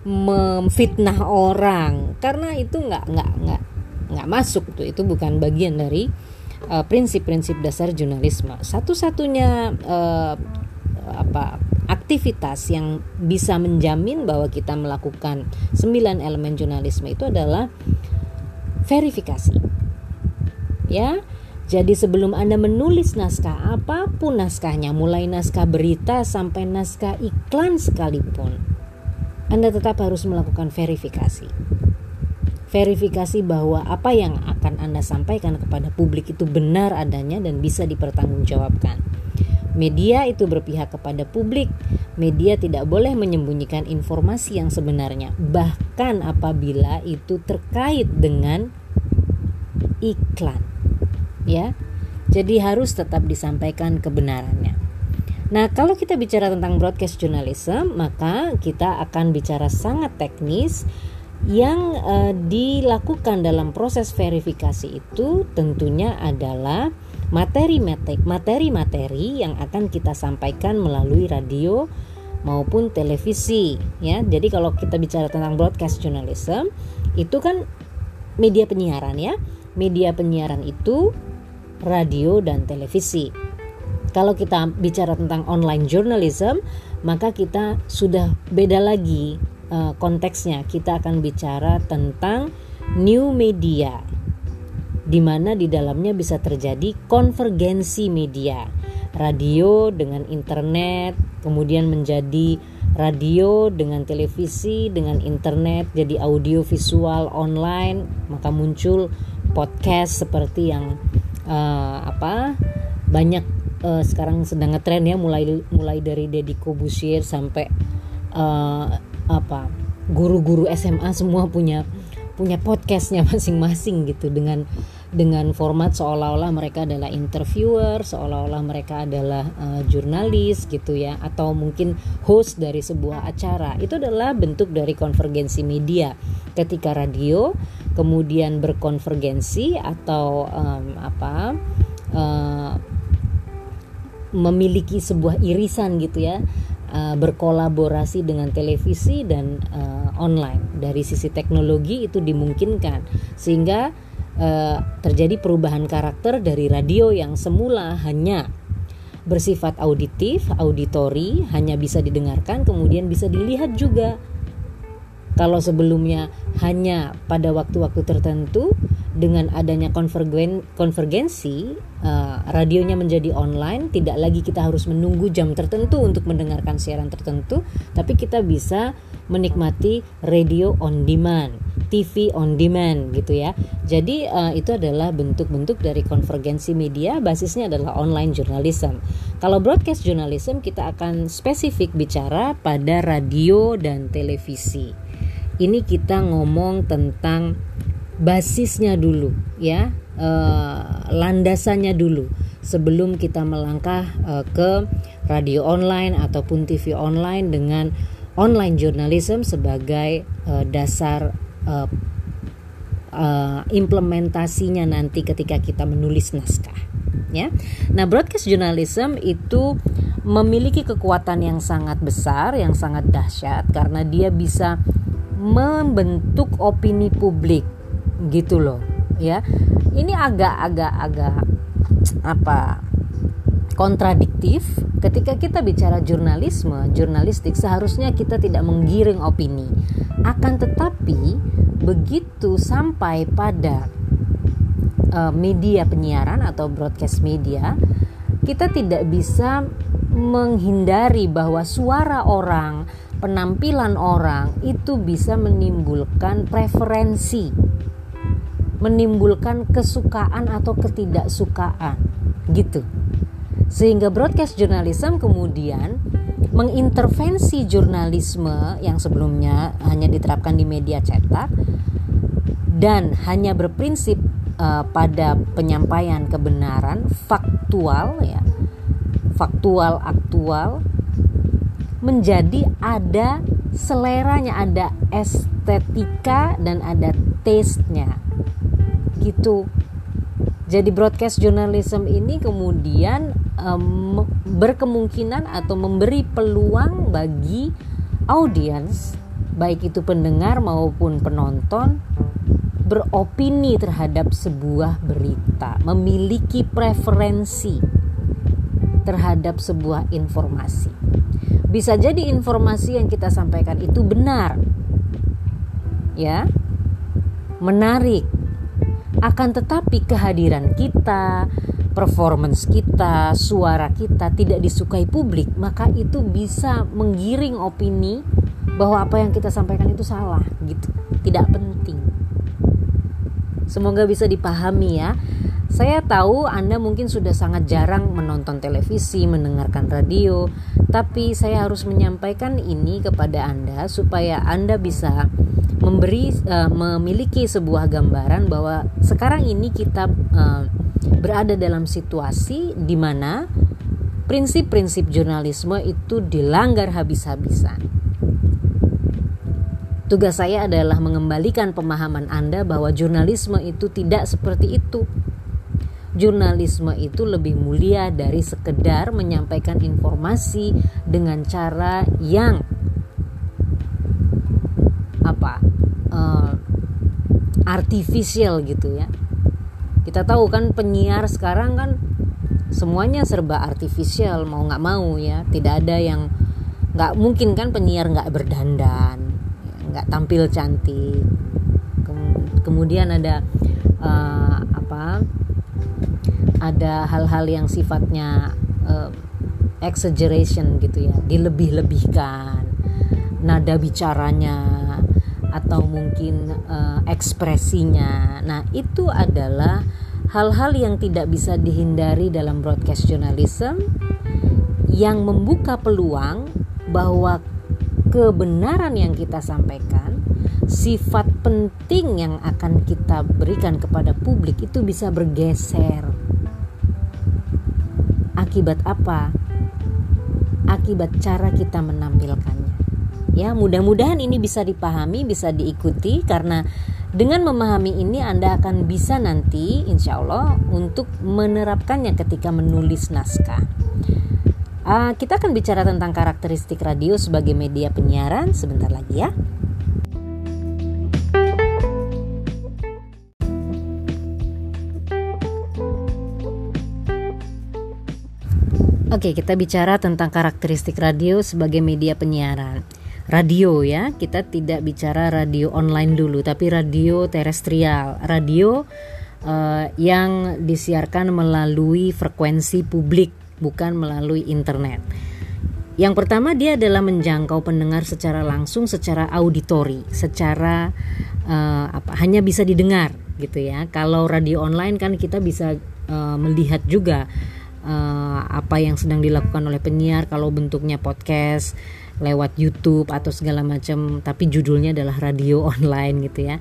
Memfitnah orang. Karena itu nggak nggak nggak nggak masuk tuh. Itu bukan bagian dari uh, prinsip-prinsip uh, dasar jurnalisme. Satu-satunya uh, apa aktivitas yang bisa menjamin bahwa kita melakukan sembilan elemen jurnalisme itu adalah verifikasi. Ya jadi sebelum Anda menulis naskah apa pun naskahnya, mulai naskah berita sampai naskah iklan sekalipun, Anda tetap harus melakukan verifikasi. Verifikasi bahwa apa yang akan Anda sampaikan kepada publik itu benar adanya dan bisa dipertanggungjawabkan. Media itu berpihak kepada publik. Media tidak boleh menyembunyikan informasi yang sebenarnya, bahkan apabila itu terkait dengan iklan ya. Jadi harus tetap disampaikan kebenarannya. Nah, kalau kita bicara tentang broadcast journalism, maka kita akan bicara sangat teknis yang uh, dilakukan dalam proses verifikasi itu tentunya adalah materi-materi yang akan kita sampaikan melalui radio maupun televisi ya. Jadi kalau kita bicara tentang broadcast journalism itu kan media penyiaran ya. Media penyiaran itu radio dan televisi. Kalau kita bicara tentang online journalism, maka kita sudah beda lagi uh, konteksnya. Kita akan bicara tentang new media di mana di dalamnya bisa terjadi konvergensi media. Radio dengan internet, kemudian menjadi radio dengan televisi, dengan internet, jadi audio visual online, maka muncul podcast seperti yang uh, apa banyak uh, sekarang sedang ngetren ya mulai mulai dari Deddy Kobusier sampai uh, apa guru-guru SMA semua punya punya podcastnya masing-masing gitu dengan dengan format seolah-olah mereka adalah interviewer, seolah-olah mereka adalah uh, jurnalis gitu ya, atau mungkin host dari sebuah acara. Itu adalah bentuk dari konvergensi media. Ketika radio kemudian berkonvergensi atau um, apa uh, memiliki sebuah irisan gitu ya uh, berkolaborasi dengan televisi dan uh, online dari sisi teknologi itu dimungkinkan sehingga uh, terjadi perubahan karakter dari radio yang semula hanya bersifat auditif, auditori, hanya bisa didengarkan, kemudian bisa dilihat juga. Kalau sebelumnya hanya pada waktu-waktu tertentu, dengan adanya konvergen konvergensi uh, radionya menjadi online tidak lagi kita harus menunggu jam tertentu untuk mendengarkan siaran tertentu tapi kita bisa menikmati radio on demand TV on demand gitu ya. Jadi uh, itu adalah bentuk-bentuk dari konvergensi media basisnya adalah online journalism. Kalau broadcast journalism kita akan spesifik bicara pada radio dan televisi ini kita ngomong tentang basisnya dulu ya uh, landasannya dulu sebelum kita melangkah uh, ke radio online ataupun TV online dengan online journalism sebagai uh, dasar uh, uh, implementasinya nanti ketika kita menulis naskah ya. Nah, broadcast journalism itu memiliki kekuatan yang sangat besar, yang sangat dahsyat karena dia bisa membentuk opini publik. Gitu loh ya. Ini agak-agak agak apa kontradiktif ketika kita bicara jurnalisme. Jurnalistik seharusnya kita tidak menggiring opini. Akan tetapi begitu sampai pada uh, media penyiaran atau broadcast media kita tidak bisa menghindari bahwa suara orang penampilan orang itu bisa menimbulkan preferensi menimbulkan kesukaan atau ketidaksukaan gitu. Sehingga broadcast journalism kemudian mengintervensi jurnalisme yang sebelumnya hanya diterapkan di media cetak dan hanya berprinsip uh, pada penyampaian kebenaran faktual ya faktual aktual menjadi ada seleranya ada estetika dan ada taste-nya gitu jadi broadcast journalism ini kemudian um, berkemungkinan atau memberi peluang bagi audiens baik itu pendengar maupun penonton beropini terhadap sebuah berita, memiliki preferensi terhadap sebuah informasi. Bisa jadi informasi yang kita sampaikan itu benar. Ya. Menarik, akan tetapi kehadiran kita, performance kita, suara kita tidak disukai publik, maka itu bisa menggiring opini bahwa apa yang kita sampaikan itu salah gitu. Tidak penting. Semoga bisa dipahami ya. Saya tahu Anda mungkin sudah sangat jarang menonton televisi, mendengarkan radio, tapi saya harus menyampaikan ini kepada Anda supaya Anda bisa memberi uh, memiliki sebuah gambaran bahwa sekarang ini kita uh, berada dalam situasi di mana prinsip-prinsip jurnalisme itu dilanggar habis-habisan. Tugas saya adalah mengembalikan pemahaman Anda bahwa jurnalisme itu tidak seperti itu. Jurnalisme itu lebih mulia dari sekedar menyampaikan informasi dengan cara yang apa uh, artificial gitu ya. Kita tahu kan penyiar sekarang kan semuanya serba artificial mau nggak mau ya. Tidak ada yang nggak mungkin kan penyiar nggak berdandan nggak tampil cantik. Kemudian ada uh, ada hal-hal yang sifatnya uh, exaggeration gitu ya dilebih-lebihkan. Nada bicaranya atau mungkin uh, ekspresinya. Nah itu adalah hal-hal yang tidak bisa dihindari dalam broadcast journalism yang membuka peluang bahwa kebenaran yang kita sampaikan sifat penting yang akan kita berikan kepada publik itu bisa bergeser Akibat apa? Akibat cara kita menampilkannya. Ya, mudah-mudahan ini bisa dipahami, bisa diikuti karena dengan memahami ini Anda akan bisa nanti insya Allah untuk menerapkannya ketika menulis naskah. Uh, kita akan bicara tentang karakteristik radio sebagai media penyiaran sebentar lagi ya. Oke, kita bicara tentang karakteristik radio sebagai media penyiaran. Radio ya, kita tidak bicara radio online dulu, tapi radio terestrial, radio uh, yang disiarkan melalui frekuensi publik, bukan melalui internet. Yang pertama dia adalah menjangkau pendengar secara langsung, secara auditori, secara uh, apa hanya bisa didengar gitu ya. Kalau radio online kan kita bisa uh, melihat juga uh, apa yang sedang dilakukan oleh penyiar kalau bentuknya podcast lewat YouTube atau segala macam tapi judulnya adalah radio online gitu ya.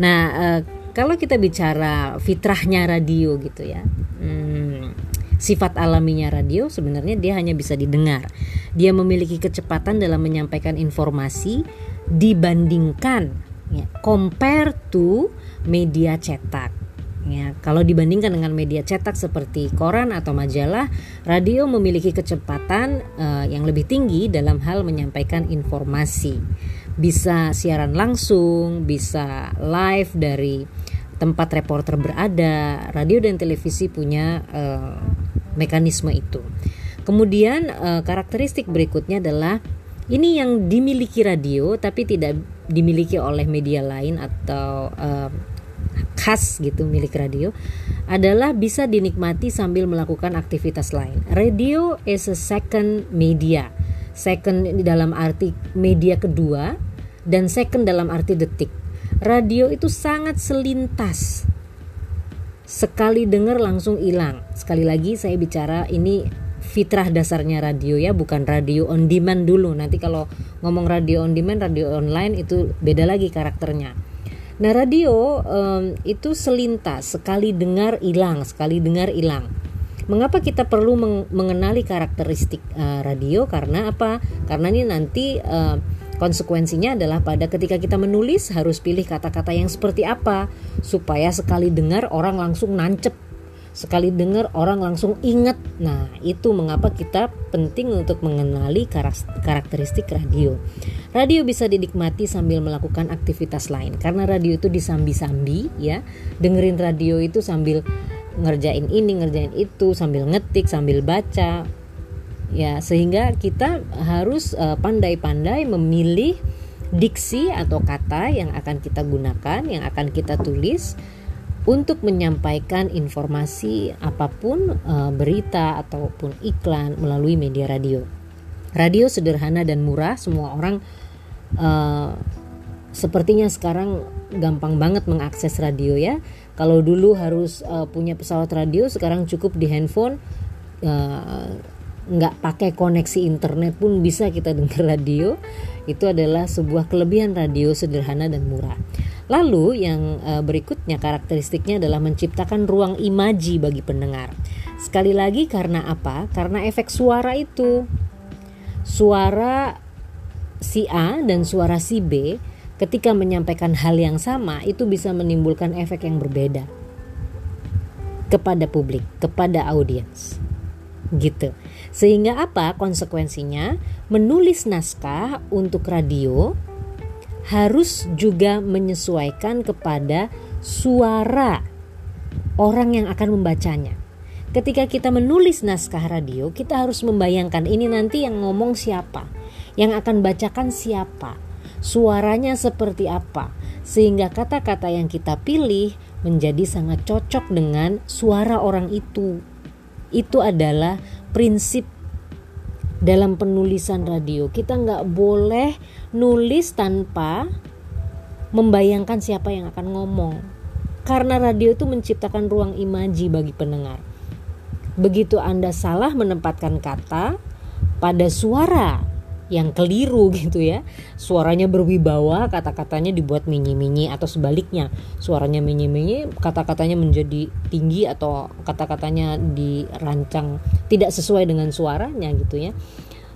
Nah, uh, kalau kita bicara fitrahnya radio gitu ya. Hmm, sifat alaminya radio sebenarnya dia hanya bisa didengar. Dia memiliki kecepatan dalam menyampaikan informasi dibandingkan ya, compare to media cetak Ya, kalau dibandingkan dengan media cetak seperti koran atau majalah, radio memiliki kecepatan uh, yang lebih tinggi dalam hal menyampaikan informasi. Bisa siaran langsung, bisa live dari tempat reporter berada. Radio dan televisi punya uh, mekanisme itu. Kemudian uh, karakteristik berikutnya adalah ini yang dimiliki radio tapi tidak dimiliki oleh media lain atau uh, khas gitu milik radio adalah bisa dinikmati sambil melakukan aktivitas lain. Radio is a second media. Second dalam arti media kedua dan second dalam arti detik. Radio itu sangat selintas. Sekali dengar langsung hilang. Sekali lagi saya bicara ini fitrah dasarnya radio ya, bukan radio on demand dulu. Nanti kalau ngomong radio on demand, radio online itu beda lagi karakternya Nah radio um, itu selintas sekali dengar hilang, sekali dengar hilang. Mengapa kita perlu meng mengenali karakteristik uh, radio? Karena apa? Karena ini nanti uh, konsekuensinya adalah pada ketika kita menulis harus pilih kata-kata yang seperti apa supaya sekali dengar orang langsung nancep sekali dengar orang langsung ingat. Nah, itu mengapa kita penting untuk mengenali karakteristik radio. Radio bisa dinikmati sambil melakukan aktivitas lain karena radio itu disambi-sambi ya. Dengerin radio itu sambil ngerjain ini, ngerjain itu, sambil ngetik, sambil baca. Ya, sehingga kita harus eh, pandai-pandai memilih diksi atau kata yang akan kita gunakan, yang akan kita tulis untuk menyampaikan informasi apa pun e, berita ataupun iklan melalui media radio. Radio sederhana dan murah, semua orang e, sepertinya sekarang gampang banget mengakses radio ya. Kalau dulu harus e, punya pesawat radio, sekarang cukup di handphone nggak pakai koneksi internet pun bisa kita dengar radio. Itu adalah sebuah kelebihan radio sederhana dan murah. Lalu yang uh, berikutnya karakteristiknya adalah menciptakan ruang imaji bagi pendengar. Sekali lagi karena apa? Karena efek suara itu. Suara si A dan suara si B ketika menyampaikan hal yang sama itu bisa menimbulkan efek yang berbeda. kepada publik, kepada audiens. Gitu. Sehingga apa konsekuensinya? Menulis naskah untuk radio harus juga menyesuaikan kepada suara orang yang akan membacanya. Ketika kita menulis naskah radio, kita harus membayangkan ini nanti yang ngomong siapa, yang akan bacakan siapa, suaranya seperti apa, sehingga kata-kata yang kita pilih menjadi sangat cocok dengan suara orang itu. Itu adalah prinsip dalam penulisan radio. Kita nggak boleh nulis tanpa membayangkan siapa yang akan ngomong. Karena radio itu menciptakan ruang imaji bagi pendengar begitu Anda salah menempatkan kata pada suara yang keliru gitu ya. Suaranya berwibawa kata-katanya dibuat minyi-minyi atau sebaliknya. Suaranya minyi-minyi kata-katanya menjadi tinggi atau kata-katanya dirancang tidak sesuai dengan suaranya gitu ya.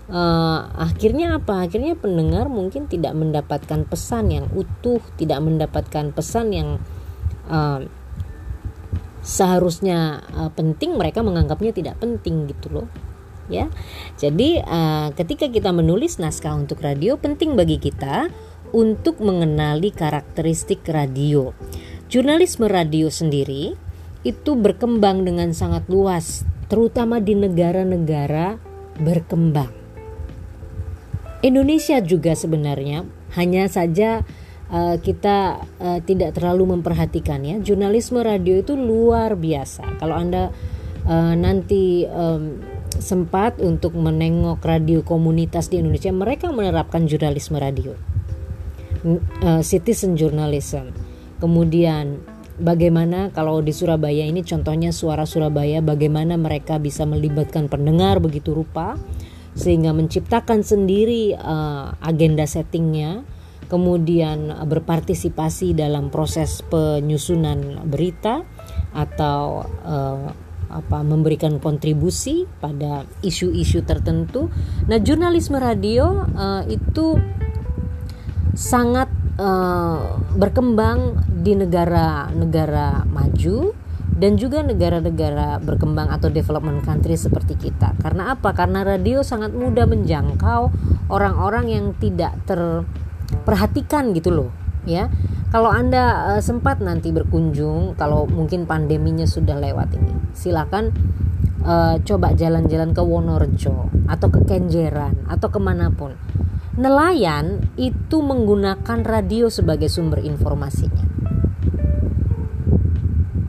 Uh, akhirnya apa? Akhirnya pendengar mungkin tidak mendapatkan pesan yang utuh tidak mendapatkan pesan yang uh, seharusnya uh, penting mereka menganggapnya tidak penting gitu loh ya. Jadi uh, ketika kita menulis naskah untuk radio penting bagi kita untuk mengenali karakteristik radio. Jurnalisme radio sendiri itu berkembang dengan sangat luas terutama di negara-negara berkembang. Indonesia juga sebenarnya hanya saja uh, kita uh, tidak terlalu memperhatikan ya jurnalisme radio itu luar biasa. Kalau anda uh, nanti um, sempat untuk menengok radio komunitas di Indonesia. Mereka menerapkan jurnalisme radio. Uh, citizen journalism. Kemudian bagaimana kalau di Surabaya ini contohnya suara Surabaya bagaimana mereka bisa melibatkan pendengar begitu rupa sehingga menciptakan sendiri uh, agenda settingnya kemudian berpartisipasi dalam proses penyusunan berita atau uh, apa memberikan kontribusi pada isu-isu tertentu. Nah, jurnalisme radio uh, itu sangat uh, berkembang di negara-negara maju dan juga negara-negara berkembang atau development country seperti kita. Karena apa? Karena radio sangat mudah menjangkau orang-orang yang tidak ter perhatikan gitu loh ya. Kalau anda uh, sempat nanti berkunjung kalau mungkin pandeminya sudah lewat ini silakan uh, coba jalan-jalan ke Wonorejo atau ke Kenjeran atau ke mana pun. Nelayan itu menggunakan radio sebagai sumber informasinya.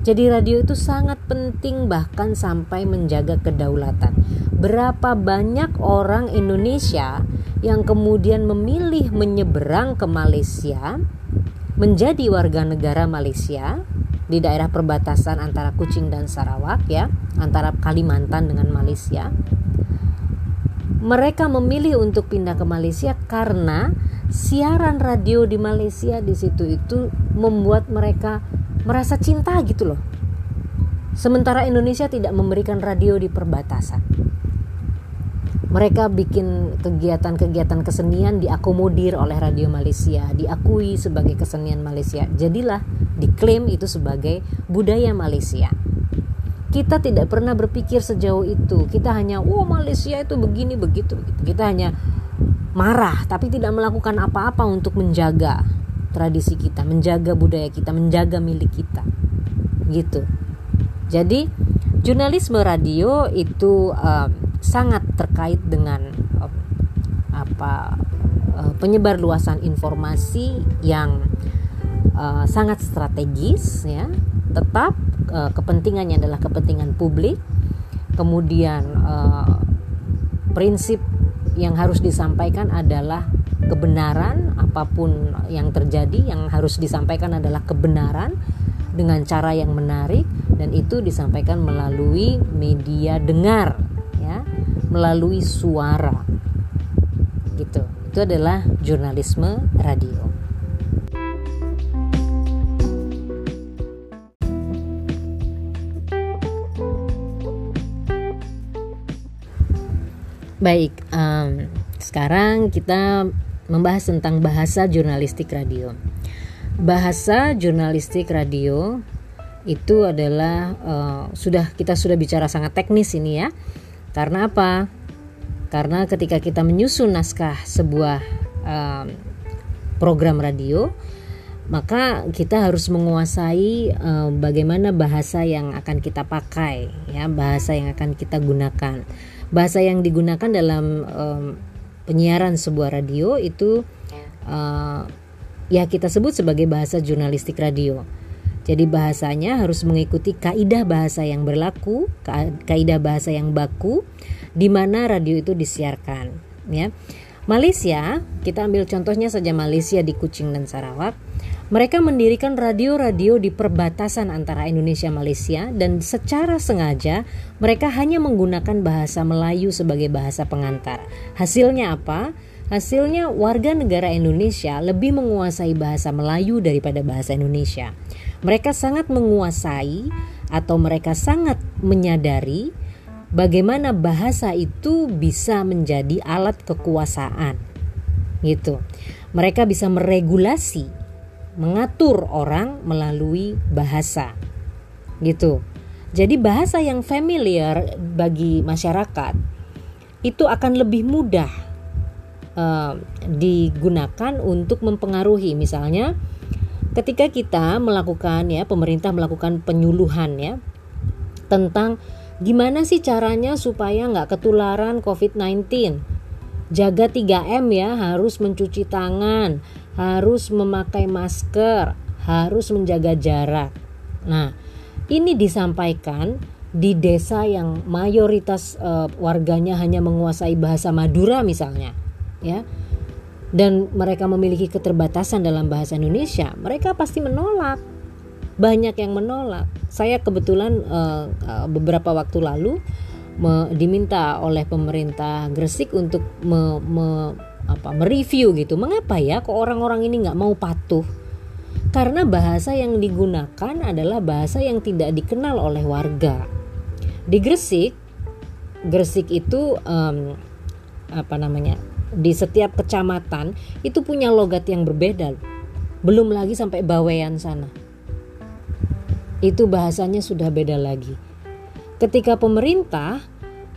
Jadi radio itu sangat penting bahkan sampai menjaga kedaulatan. Berapa banyak orang Indonesia yang kemudian memilih menyeberang ke Malaysia menjadi warga negara Malaysia di daerah perbatasan antara Kuching dan Sarawak ya, antara Kalimantan dengan Malaysia. Mereka memilih untuk pindah ke Malaysia karena siaran radio di Malaysia di situ itu membuat mereka merasa cinta gitu loh. Sementara Indonesia tidak memberikan radio di perbatasan. Mereka bikin kegiatan-kegiatan kesenian diakomodir oleh Radio Malaysia, diakui sebagai kesenian Malaysia. Jadilah diklaim itu sebagai budaya Malaysia. Kita tidak pernah berpikir sejauh itu. Kita hanya, "Oh, Malaysia itu begini begitu." Kita hanya marah tapi tidak melakukan apa-apa untuk menjaga tradisi kita, menjaga budaya kita, menjaga milik kita. Gitu. Jadi, jurnalisme radio itu um, sangat terkait dengan apa uh, penyebar luasan informasi yang uh, sangat strategis ya. Tetap uh, kepentingannya adalah kepentingan publik. Kemudian uh, prinsip yang harus disampaikan adalah kebenaran apa pun yang terjadi yang harus disampaikan adalah kebenaran dengan cara yang menarik dan itu disampaikan melalui media dengar melalui suara gitu itu adalah jurnalisme radio baik um, sekarang kita membahas tentang bahasa jurnalistik radio. Bahasa jurnalistik radio itu adalah uh, sudah kita sudah bicara sangat teknis ini ya. Karena apa? Karena ketika kita menyusun naskah sebuah uh, program radio, maka kita harus menguasai uh, bagaimana bahasa yang akan kita pakai ya bahasa yang akan kita gunakan bahasa yang digunakan dalam um, penyiaran sebuah radio itu uh, ya kita sebut sebagai bahasa jurnalistik radio jadi bahasanya harus mengikuti kaidah bahasa yang berlaku kaidah bahasa yang baku di mana radio itu disiarkan ya Malaysia kita ambil contohnya saja Malaysia di Kuching dan Sarawak mereka mendirikan radio-radio di perbatasan antara Indonesia Malaysia dan secara sengaja mereka hanya menggunakan bahasa Melayu sebagai bahasa pengantar. Hasilnya apa? Hasilnya warga negara Indonesia lebih menguasai bahasa Melayu daripada bahasa Indonesia. Mereka sangat menguasai atau mereka sangat menyadari bagaimana bahasa itu bisa menjadi alat kekuasaan. Gitu. Mereka bisa meregulasi mengatur orang melalui bahasa. Gitu. Jadi bahasa yang familiar bagi masyarakat itu akan lebih mudah uh, digunakan untuk mempengaruhi misalnya ketika kita melakukan ya pemerintah melakukan penyuluhan ya tentang gimana sih caranya supaya nggak ketularan COVID-19 jaga 3M ya harus mencuci tangan harus memakai masker, harus menjaga jarak. Nah, ini disampaikan di desa yang mayoritas uh, warganya hanya menguasai bahasa Madura misalnya, ya. Dan mereka memiliki keterbatasan dalam bahasa Indonesia, mereka pasti menolak. Banyak yang menolak. Saya kebetulan uh, uh, beberapa waktu lalu diminta oleh pemerintah Gresik untuk me, me, apa mereview gitu mengapa ya kok orang-orang ini nggak mau patuh karena bahasa yang digunakan adalah bahasa yang tidak dikenal oleh warga di Gresik Gresik itu um, apa namanya di setiap kecamatan itu punya logat yang berbeda belum lagi sampai Bawean sana. Itu bahasanya sudah beda lagi. Ketika pemerintah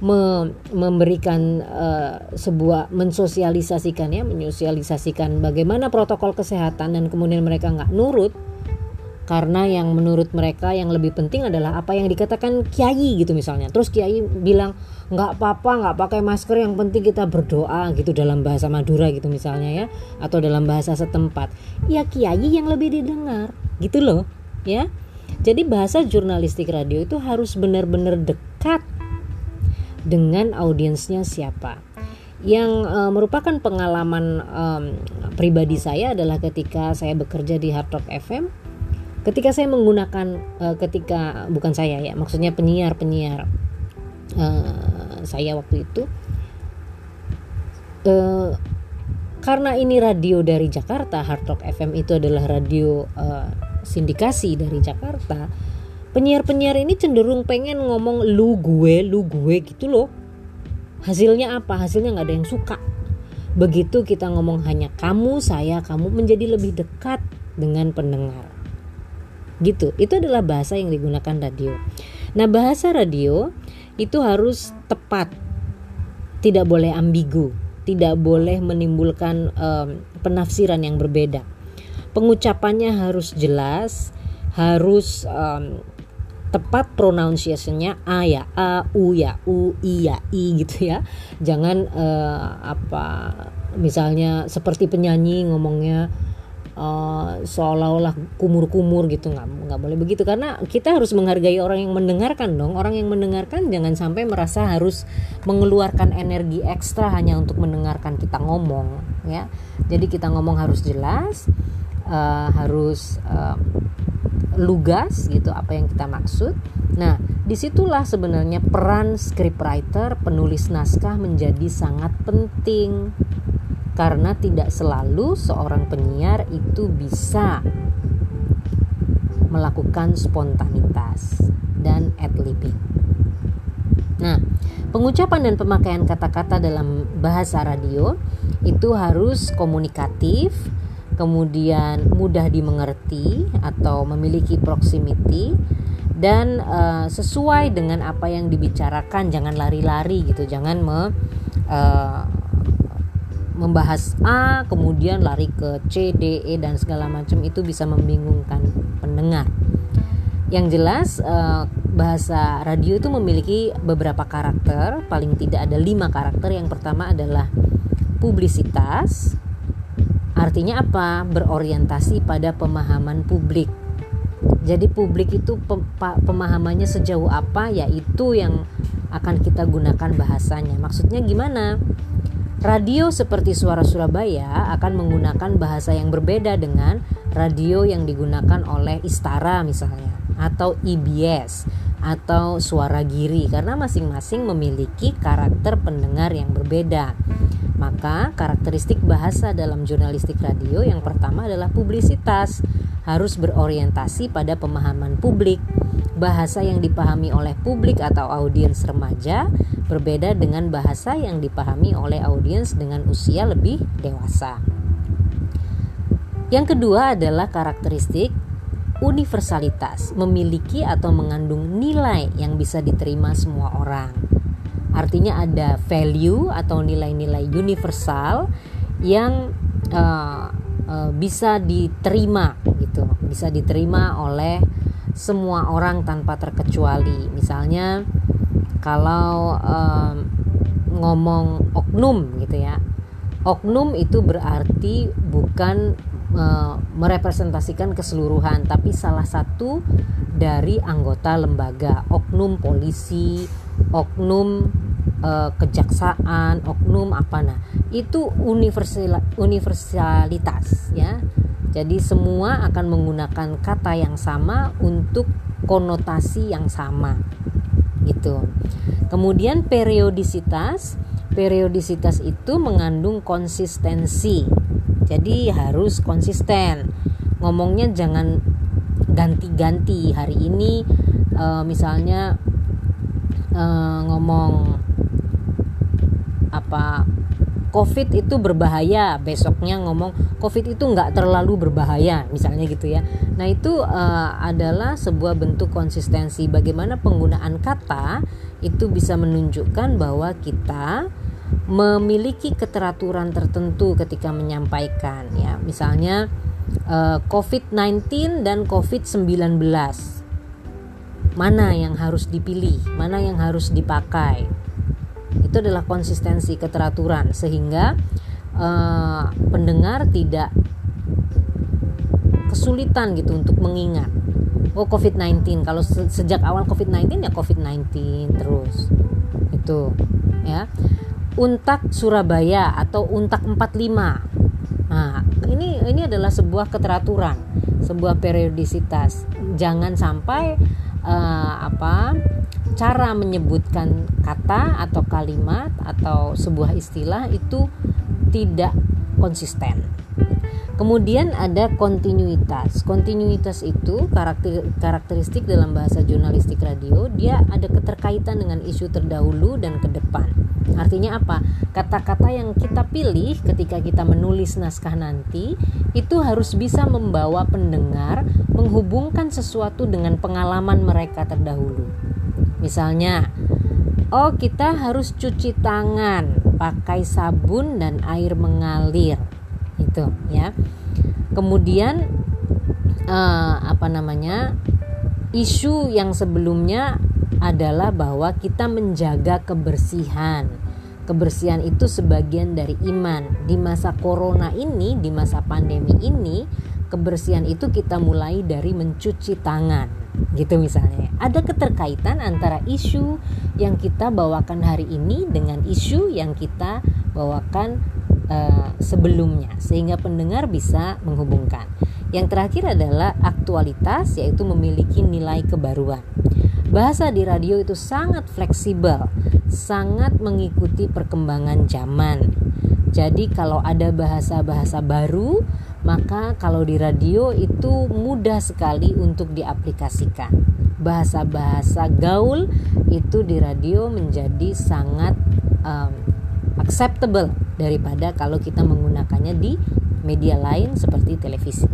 me memberikan uh, sebuah mensosialisasikan ya menyosialisasikan bagaimana protokol kesehatan dan kemudian mereka nggak nurut karena yang menurut mereka yang lebih penting adalah apa yang dikatakan kiai gitu misalnya terus kiai bilang nggak apa-apa nggak pakai masker yang penting kita berdoa gitu dalam bahasa Madura gitu misalnya ya atau dalam bahasa setempat ya kiai yang lebih didengar gitu loh ya jadi bahasa jurnalistik radio itu harus benar-benar dekat dengan audiensnya siapa. Yang uh, merupakan pengalaman um, pribadi saya adalah ketika saya bekerja di Hard Rock FM. Ketika saya menggunakan, uh, ketika bukan saya ya, maksudnya penyiar penyiar uh, saya waktu itu, uh, karena ini radio dari Jakarta, Hard Rock FM itu adalah radio uh, sindikasi dari Jakarta penyiar-penyiar ini cenderung pengen ngomong lu gue lu gue gitu loh. Hasilnya apa? Hasilnya nggak ada yang suka. Begitu kita ngomong hanya kamu saya kamu menjadi lebih dekat dengan pendengar gitu. Itu adalah bahasa yang digunakan radio. Nah bahasa radio itu harus tepat. Tidak boleh ambigu. Tidak boleh menimbulkan um, penafsiran yang berbeda. Pengucapannya harus jelas harus um, tepat pronunciationnya a ya a u ya u i ya i gitu ya. Jangan uh, apa misalnya seperti penyanyi ngomongnya uh, seolah-olah kumur-kumur gitu nggak nggak boleh begitu. Karena kita harus menghargai orang yang mendengarkan dong. Orang yang mendengarkan jangan sampai merasa harus mengeluarkan energi ekstra hanya untuk mendengarkan kita ngomong ya. Jadi kita ngomong harus jelas uh, harus uh, lugas gitu apa yang kita maksud. Nah, di situlah sebenarnya peran scriptwriter penulis naskah menjadi sangat penting karena tidak selalu seorang penyiar itu bisa melakukan spontanitas dan ad-libbing. Nah, pengucapan dan pemakaian kata-kata dalam bahasa radio itu harus komunikatif, kemudian mudah dimengerti atau memiliki proximity dan uh, sesuai dengan apa yang dibicarakan jangan lari-lari gitu jangan me, uh, membahas A kemudian lari ke C D E dan segala macam itu bisa membingungkan pendengar. Yang jelas uh, bahasa radio itu memiliki beberapa karakter. Paling tidak ada lima karakter. Yang pertama adalah publisitas. Artinya apa? Berorientasi pada pemahaman publik. Jadi publik itu pemahamannya sejauh apa? Yaitu yang akan kita gunakan bahasanya. Maksudnya gimana? Radio seperti Suara Surabaya akan menggunakan bahasa yang berbeda dengan radio yang digunakan oleh Istara misalnya atau IBS atau Suara Giri karena masing-masing memiliki karakter pendengar yang berbeda. Maka karakteristik bahasa dalam jurnalistik radio yang pertama adalah publisitas harus berorientasi pada pemahaman publik. Bahasa yang dipahami oleh publik atau audiens remaja berbeda dengan bahasa yang dipahami oleh audiens dengan usia lebih dewasa. Yang kedua adalah karakteristik universalitas, memiliki atau mengandung nilai yang bisa diterima semua orang. Artinya ada value atau nilai-nilai universal yang uh, uh, bisa diterima gitu bisa diterima oleh semua orang tanpa terkecuali misalnya kalau um, ngomong oknum gitu ya. Oknum itu berarti bukan uh, merepresentasikan keseluruhan tapi salah satu dari anggota lembaga. Oknum polisi oknum uh, kejaksaan oknum apa nah. Itu universal universalitas ya. Jadi semua akan menggunakan kata yang sama untuk konotasi yang sama. Gitu. Kemudian periodisitas, periodisitas itu mengandung konsistensi. Jadi harus konsisten. Ngomongnya jangan ganti-ganti. Hari ini uh, misalnya uh, ngomong apa COVID itu berbahaya, besoknya ngomong COVID itu nggak terlalu berbahaya, misalnya gitu ya. Nah itu uh, adalah sebuah bentuk konsistensi. Bagaimana penggunaan kata itu bisa menunjukkan bahwa kita memiliki keteraturan tertentu ketika menyampaikan ya. Misalnya uh, eh, COVID-19 dan COVID-19 mana yang harus dipilih, mana yang harus dipakai itu adalah konsistensi keteraturan sehingga uh, pendengar tidak kesulitan gitu untuk mengingat oh COVID-19 kalau se sejak awal COVID-19 ya COVID-19 terus itu ya. Untak Surabaya atau untak 45 nah ini ini adalah sebuah keteraturan sebuah periodisitas. Jangan sampai uh, apa cara menyebutkan kata atau kalimat atau sebuah istilah itu tidak konsisten. Kemudian ada kontinuitas. Kontinuitas itu karakter, karakteristik dalam bahasa jurnalistik radio, dia ada keterkaitan dengan isu terdahulu dan ke depan. Artinya apa? Kata-kata yang kita pilih ketika kita menulis naskah nanti itu harus bisa membawa pendengar menghubungkan sesuatu dengan pengalaman mereka terdahulu. Misalnya, oh kita harus cuci tangan pakai sabun dan air mengalir. Itu ya. Kemudian uh, apa namanya? Isu yang sebelumnya adalah bahwa kita menjaga kebersihan. Kebersihan itu sebagian dari iman. Di masa corona ini, di masa pandemi ini, kebersihan itu kita mulai dari mencuci tangan gitu misalnya. Ada keterkaitan antara isu yang kita bawakan hari ini dengan isu yang kita bawakan uh, sebelumnya sehingga pendengar bisa menghubungkan. Yang terakhir adalah aktualitas yaitu memiliki nilai kebaruan. Bahasa di radio itu sangat fleksibel sangat mengikuti perkembangan zaman. Jadi kalau ada bahasa-bahasa baru maka kalau di radio itu mudah sekali untuk diaplikasikan. Bahasa-bahasa gaul itu di radio menjadi sangat um, acceptable daripada kalau kita menggunakannya di media lain seperti televisi.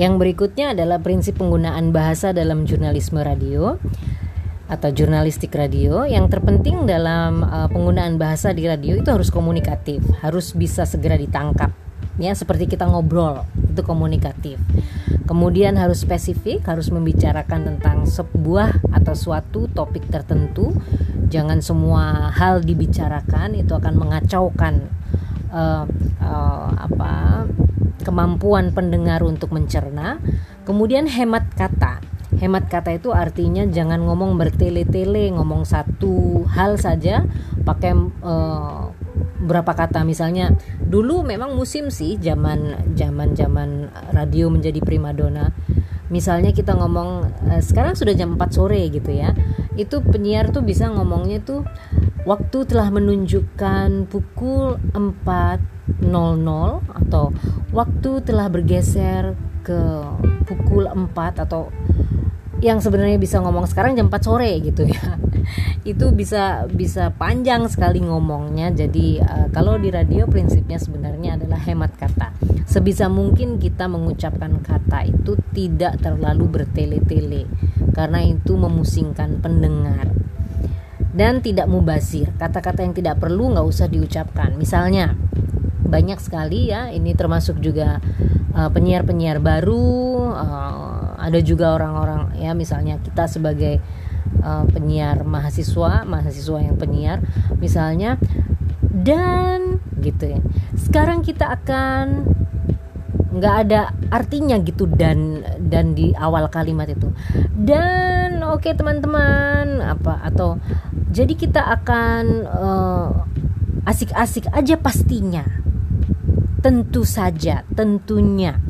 Yang berikutnya adalah prinsip penggunaan bahasa dalam jurnalisme radio atau jurnalistik radio. Yang terpenting dalam uh, penggunaan bahasa di radio itu harus komunikatif, harus bisa segera ditangkap. Ya, seperti kita ngobrol, itu komunikatif. Kemudian harus spesifik, harus membicarakan tentang sebuah atau suatu topik tertentu. Jangan semua hal dibicarakan, itu akan mengacaukan uh, uh, apa kemampuan pendengar untuk mencerna. Kemudian hemat kata. Hemat kata itu artinya jangan ngomong bertele-tele, ngomong satu hal saja pakai uh, berapa kata misalnya dulu memang musim sih zaman zaman zaman radio menjadi primadona misalnya kita ngomong uh, sekarang sudah jam 4 sore gitu ya. Itu penyiar tuh bisa ngomongnya tuh waktu telah menunjukkan pukul 4.00 atau waktu telah bergeser ke pukul 4 atau yang sebenarnya bisa ngomong sekarang jam 4 sore gitu ya itu bisa bisa panjang sekali ngomongnya jadi uh, kalau di radio prinsipnya sebenarnya adalah hemat kata sebisa mungkin kita mengucapkan kata itu tidak terlalu bertele-tele karena itu memusingkan pendengar dan tidak mubazir. Kata-kata yang tidak perlu nggak usah diucapkan. Misalnya banyak sekali ya, ini termasuk juga uh, penyiar-penyiar baru, uh, ada juga orang-orang ya misalnya kita sebagai uh, penyiar mahasiswa, mahasiswa yang penyiar, misalnya dan gitu ya. Sekarang kita akan nggak ada artinya gitu dan dan di awal kalimat itu. Dan oke okay, teman-teman apa atau jadi kita akan asik asik-asik aja pastinya. Tentu saja tentunya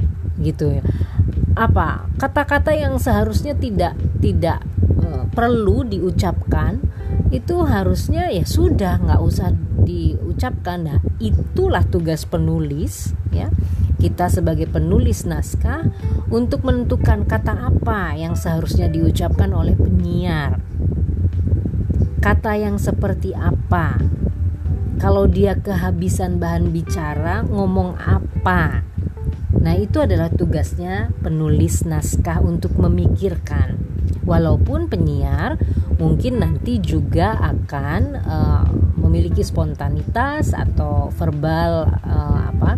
gitu ya apa kata-kata yang seharusnya tidak tidak uh, perlu diucapkan itu harusnya ya sudah nggak usah diucapkan nah itulah tugas penulis ya kita sebagai penulis naskah untuk menentukan kata apa yang seharusnya diucapkan oleh penyiar. Kata yang seperti apa? Kalau dia kehabisan bahan bicara, ngomong apa? Nah, itu adalah tugasnya penulis naskah untuk memikirkan. Walaupun penyiar mungkin nanti juga akan uh, memiliki spontanitas atau verbal uh, apa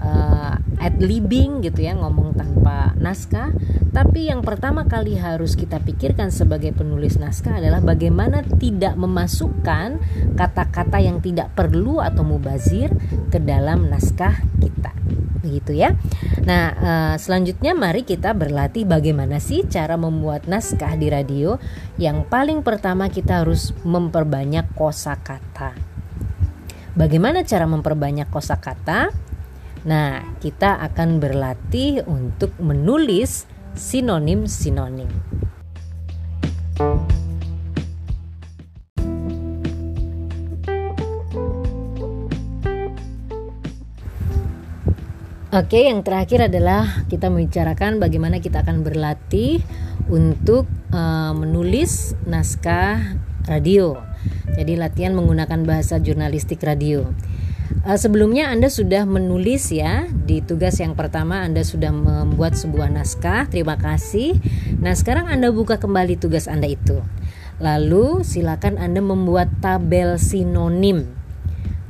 uh, ad libbing gitu ya ngomong tanpa naskah tapi yang pertama kali harus kita pikirkan sebagai penulis naskah adalah bagaimana tidak memasukkan kata-kata yang tidak perlu atau mubazir ke dalam naskah kita begitu ya. Nah, uh, selanjutnya mari kita berlatih bagaimana sih cara membuat naskah di radio. Yang paling pertama kita harus memperbanyak kosakata. Bagaimana cara memperbanyak kosakata? Nah, kita akan berlatih untuk menulis sinonim-sinonim. Oke, yang terakhir adalah kita membicarakan bagaimana kita akan berlatih untuk uh, menulis naskah radio. Jadi latihan menggunakan bahasa jurnalistik radio. Uh, sebelumnya Anda sudah menulis ya di tugas yang pertama Anda sudah membuat sebuah naskah. Terima kasih. Nah, sekarang Anda buka kembali tugas Anda itu. Lalu silakan Anda membuat tabel sinonim.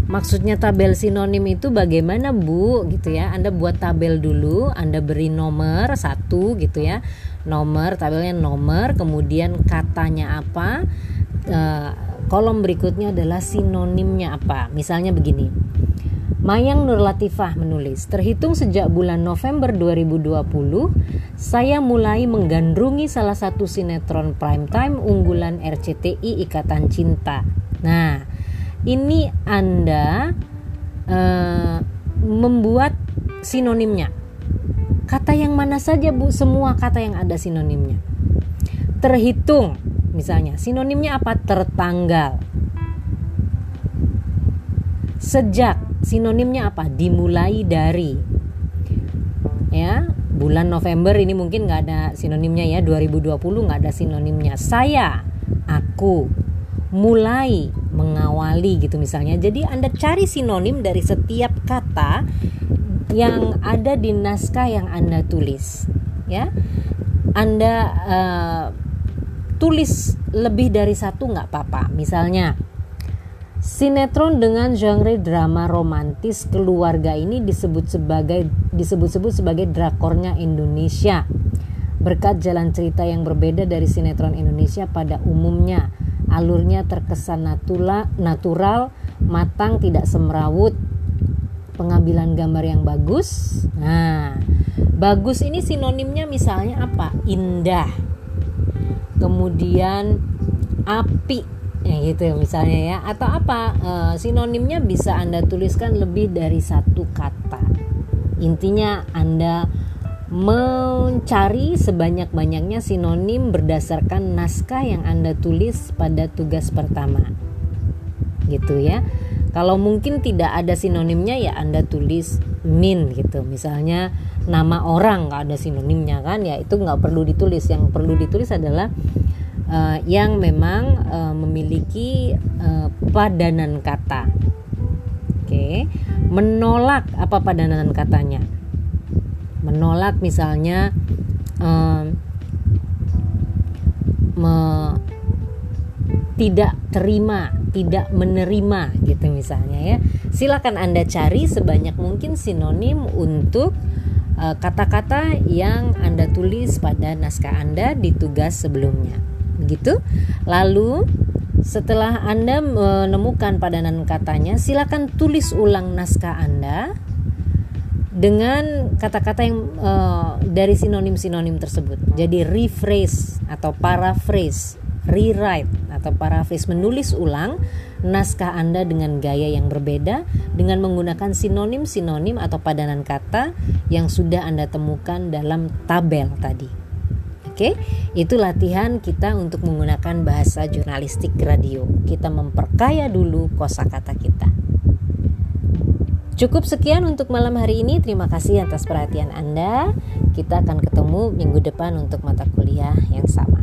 Maksudnya tabel sinonim itu bagaimana Bu? Gitu ya. Anda buat tabel dulu Anda beri nomor satu gitu ya. Nomor tabelnya nomor Kemudian katanya apa uh, Kolom berikutnya adalah sinonimnya apa. Misalnya begini. Mayang Nur Latifah menulis, terhitung sejak bulan November 2020, saya mulai menggandrungi salah satu sinetron primetime unggulan RCTI Ikatan Cinta. Nah, ini Anda uh, membuat sinonimnya. Kata yang mana saja Bu? Semua kata yang ada sinonimnya. Terhitung, misalnya, sinonimnya apa? Tertanggal. Sejak sinonimnya apa dimulai dari ya bulan November ini mungkin nggak ada sinonimnya ya 2020 nggak ada sinonimnya saya aku mulai mengawali gitu misalnya. Jadi anda cari sinonim dari setiap kata yang ada di naskah yang anda tulis ya. Anda uh, tulis lebih dari satu nggak apa-apa. Misalnya Sinetron dengan genre drama romantis keluarga ini disebut sebagai disebut-sebut sebagai drakornya Indonesia. Berkat jalan cerita yang berbeda dari sinetron Indonesia pada umumnya, alurnya terkesan natula, natural, matang, tidak semrawut, pengambilan gambar yang bagus. Nah, bagus ini sinonimnya misalnya apa? Indah. Kemudian api ya gitu misalnya ya atau apa e, sinonimnya bisa anda tuliskan lebih dari satu kata intinya anda mencari sebanyak-banyaknya sinonim berdasarkan naskah yang anda tulis pada tugas pertama gitu ya kalau mungkin tidak ada sinonimnya ya anda tulis min gitu misalnya nama orang nggak ada sinonimnya kan ya itu nggak perlu ditulis yang perlu ditulis adalah uh, yang memang uh, memiliki uh, padanan kata. Oke, okay. menolak apa padanan katanya? Menolak misalnya uh, me, tidak terima, tidak menerima gitu misalnya ya. Silakan Anda cari sebanyak mungkin sinonim untuk kata-kata uh, yang Anda tulis pada naskah Anda di tugas sebelumnya begitu. Lalu setelah Anda menemukan padanan katanya, silakan tulis ulang naskah Anda dengan kata-kata yang uh, dari sinonim-sinonim tersebut. Jadi rephrase atau paraphrase, rewrite atau paraphrase menulis ulang naskah Anda dengan gaya yang berbeda dengan menggunakan sinonim-sinonim atau padanan kata yang sudah Anda temukan dalam tabel tadi. Oke, itu latihan kita untuk menggunakan bahasa jurnalistik radio. Kita memperkaya dulu kosakata kita. Cukup sekian untuk malam hari ini. Terima kasih atas perhatian Anda. Kita akan ketemu minggu depan untuk mata kuliah yang sama.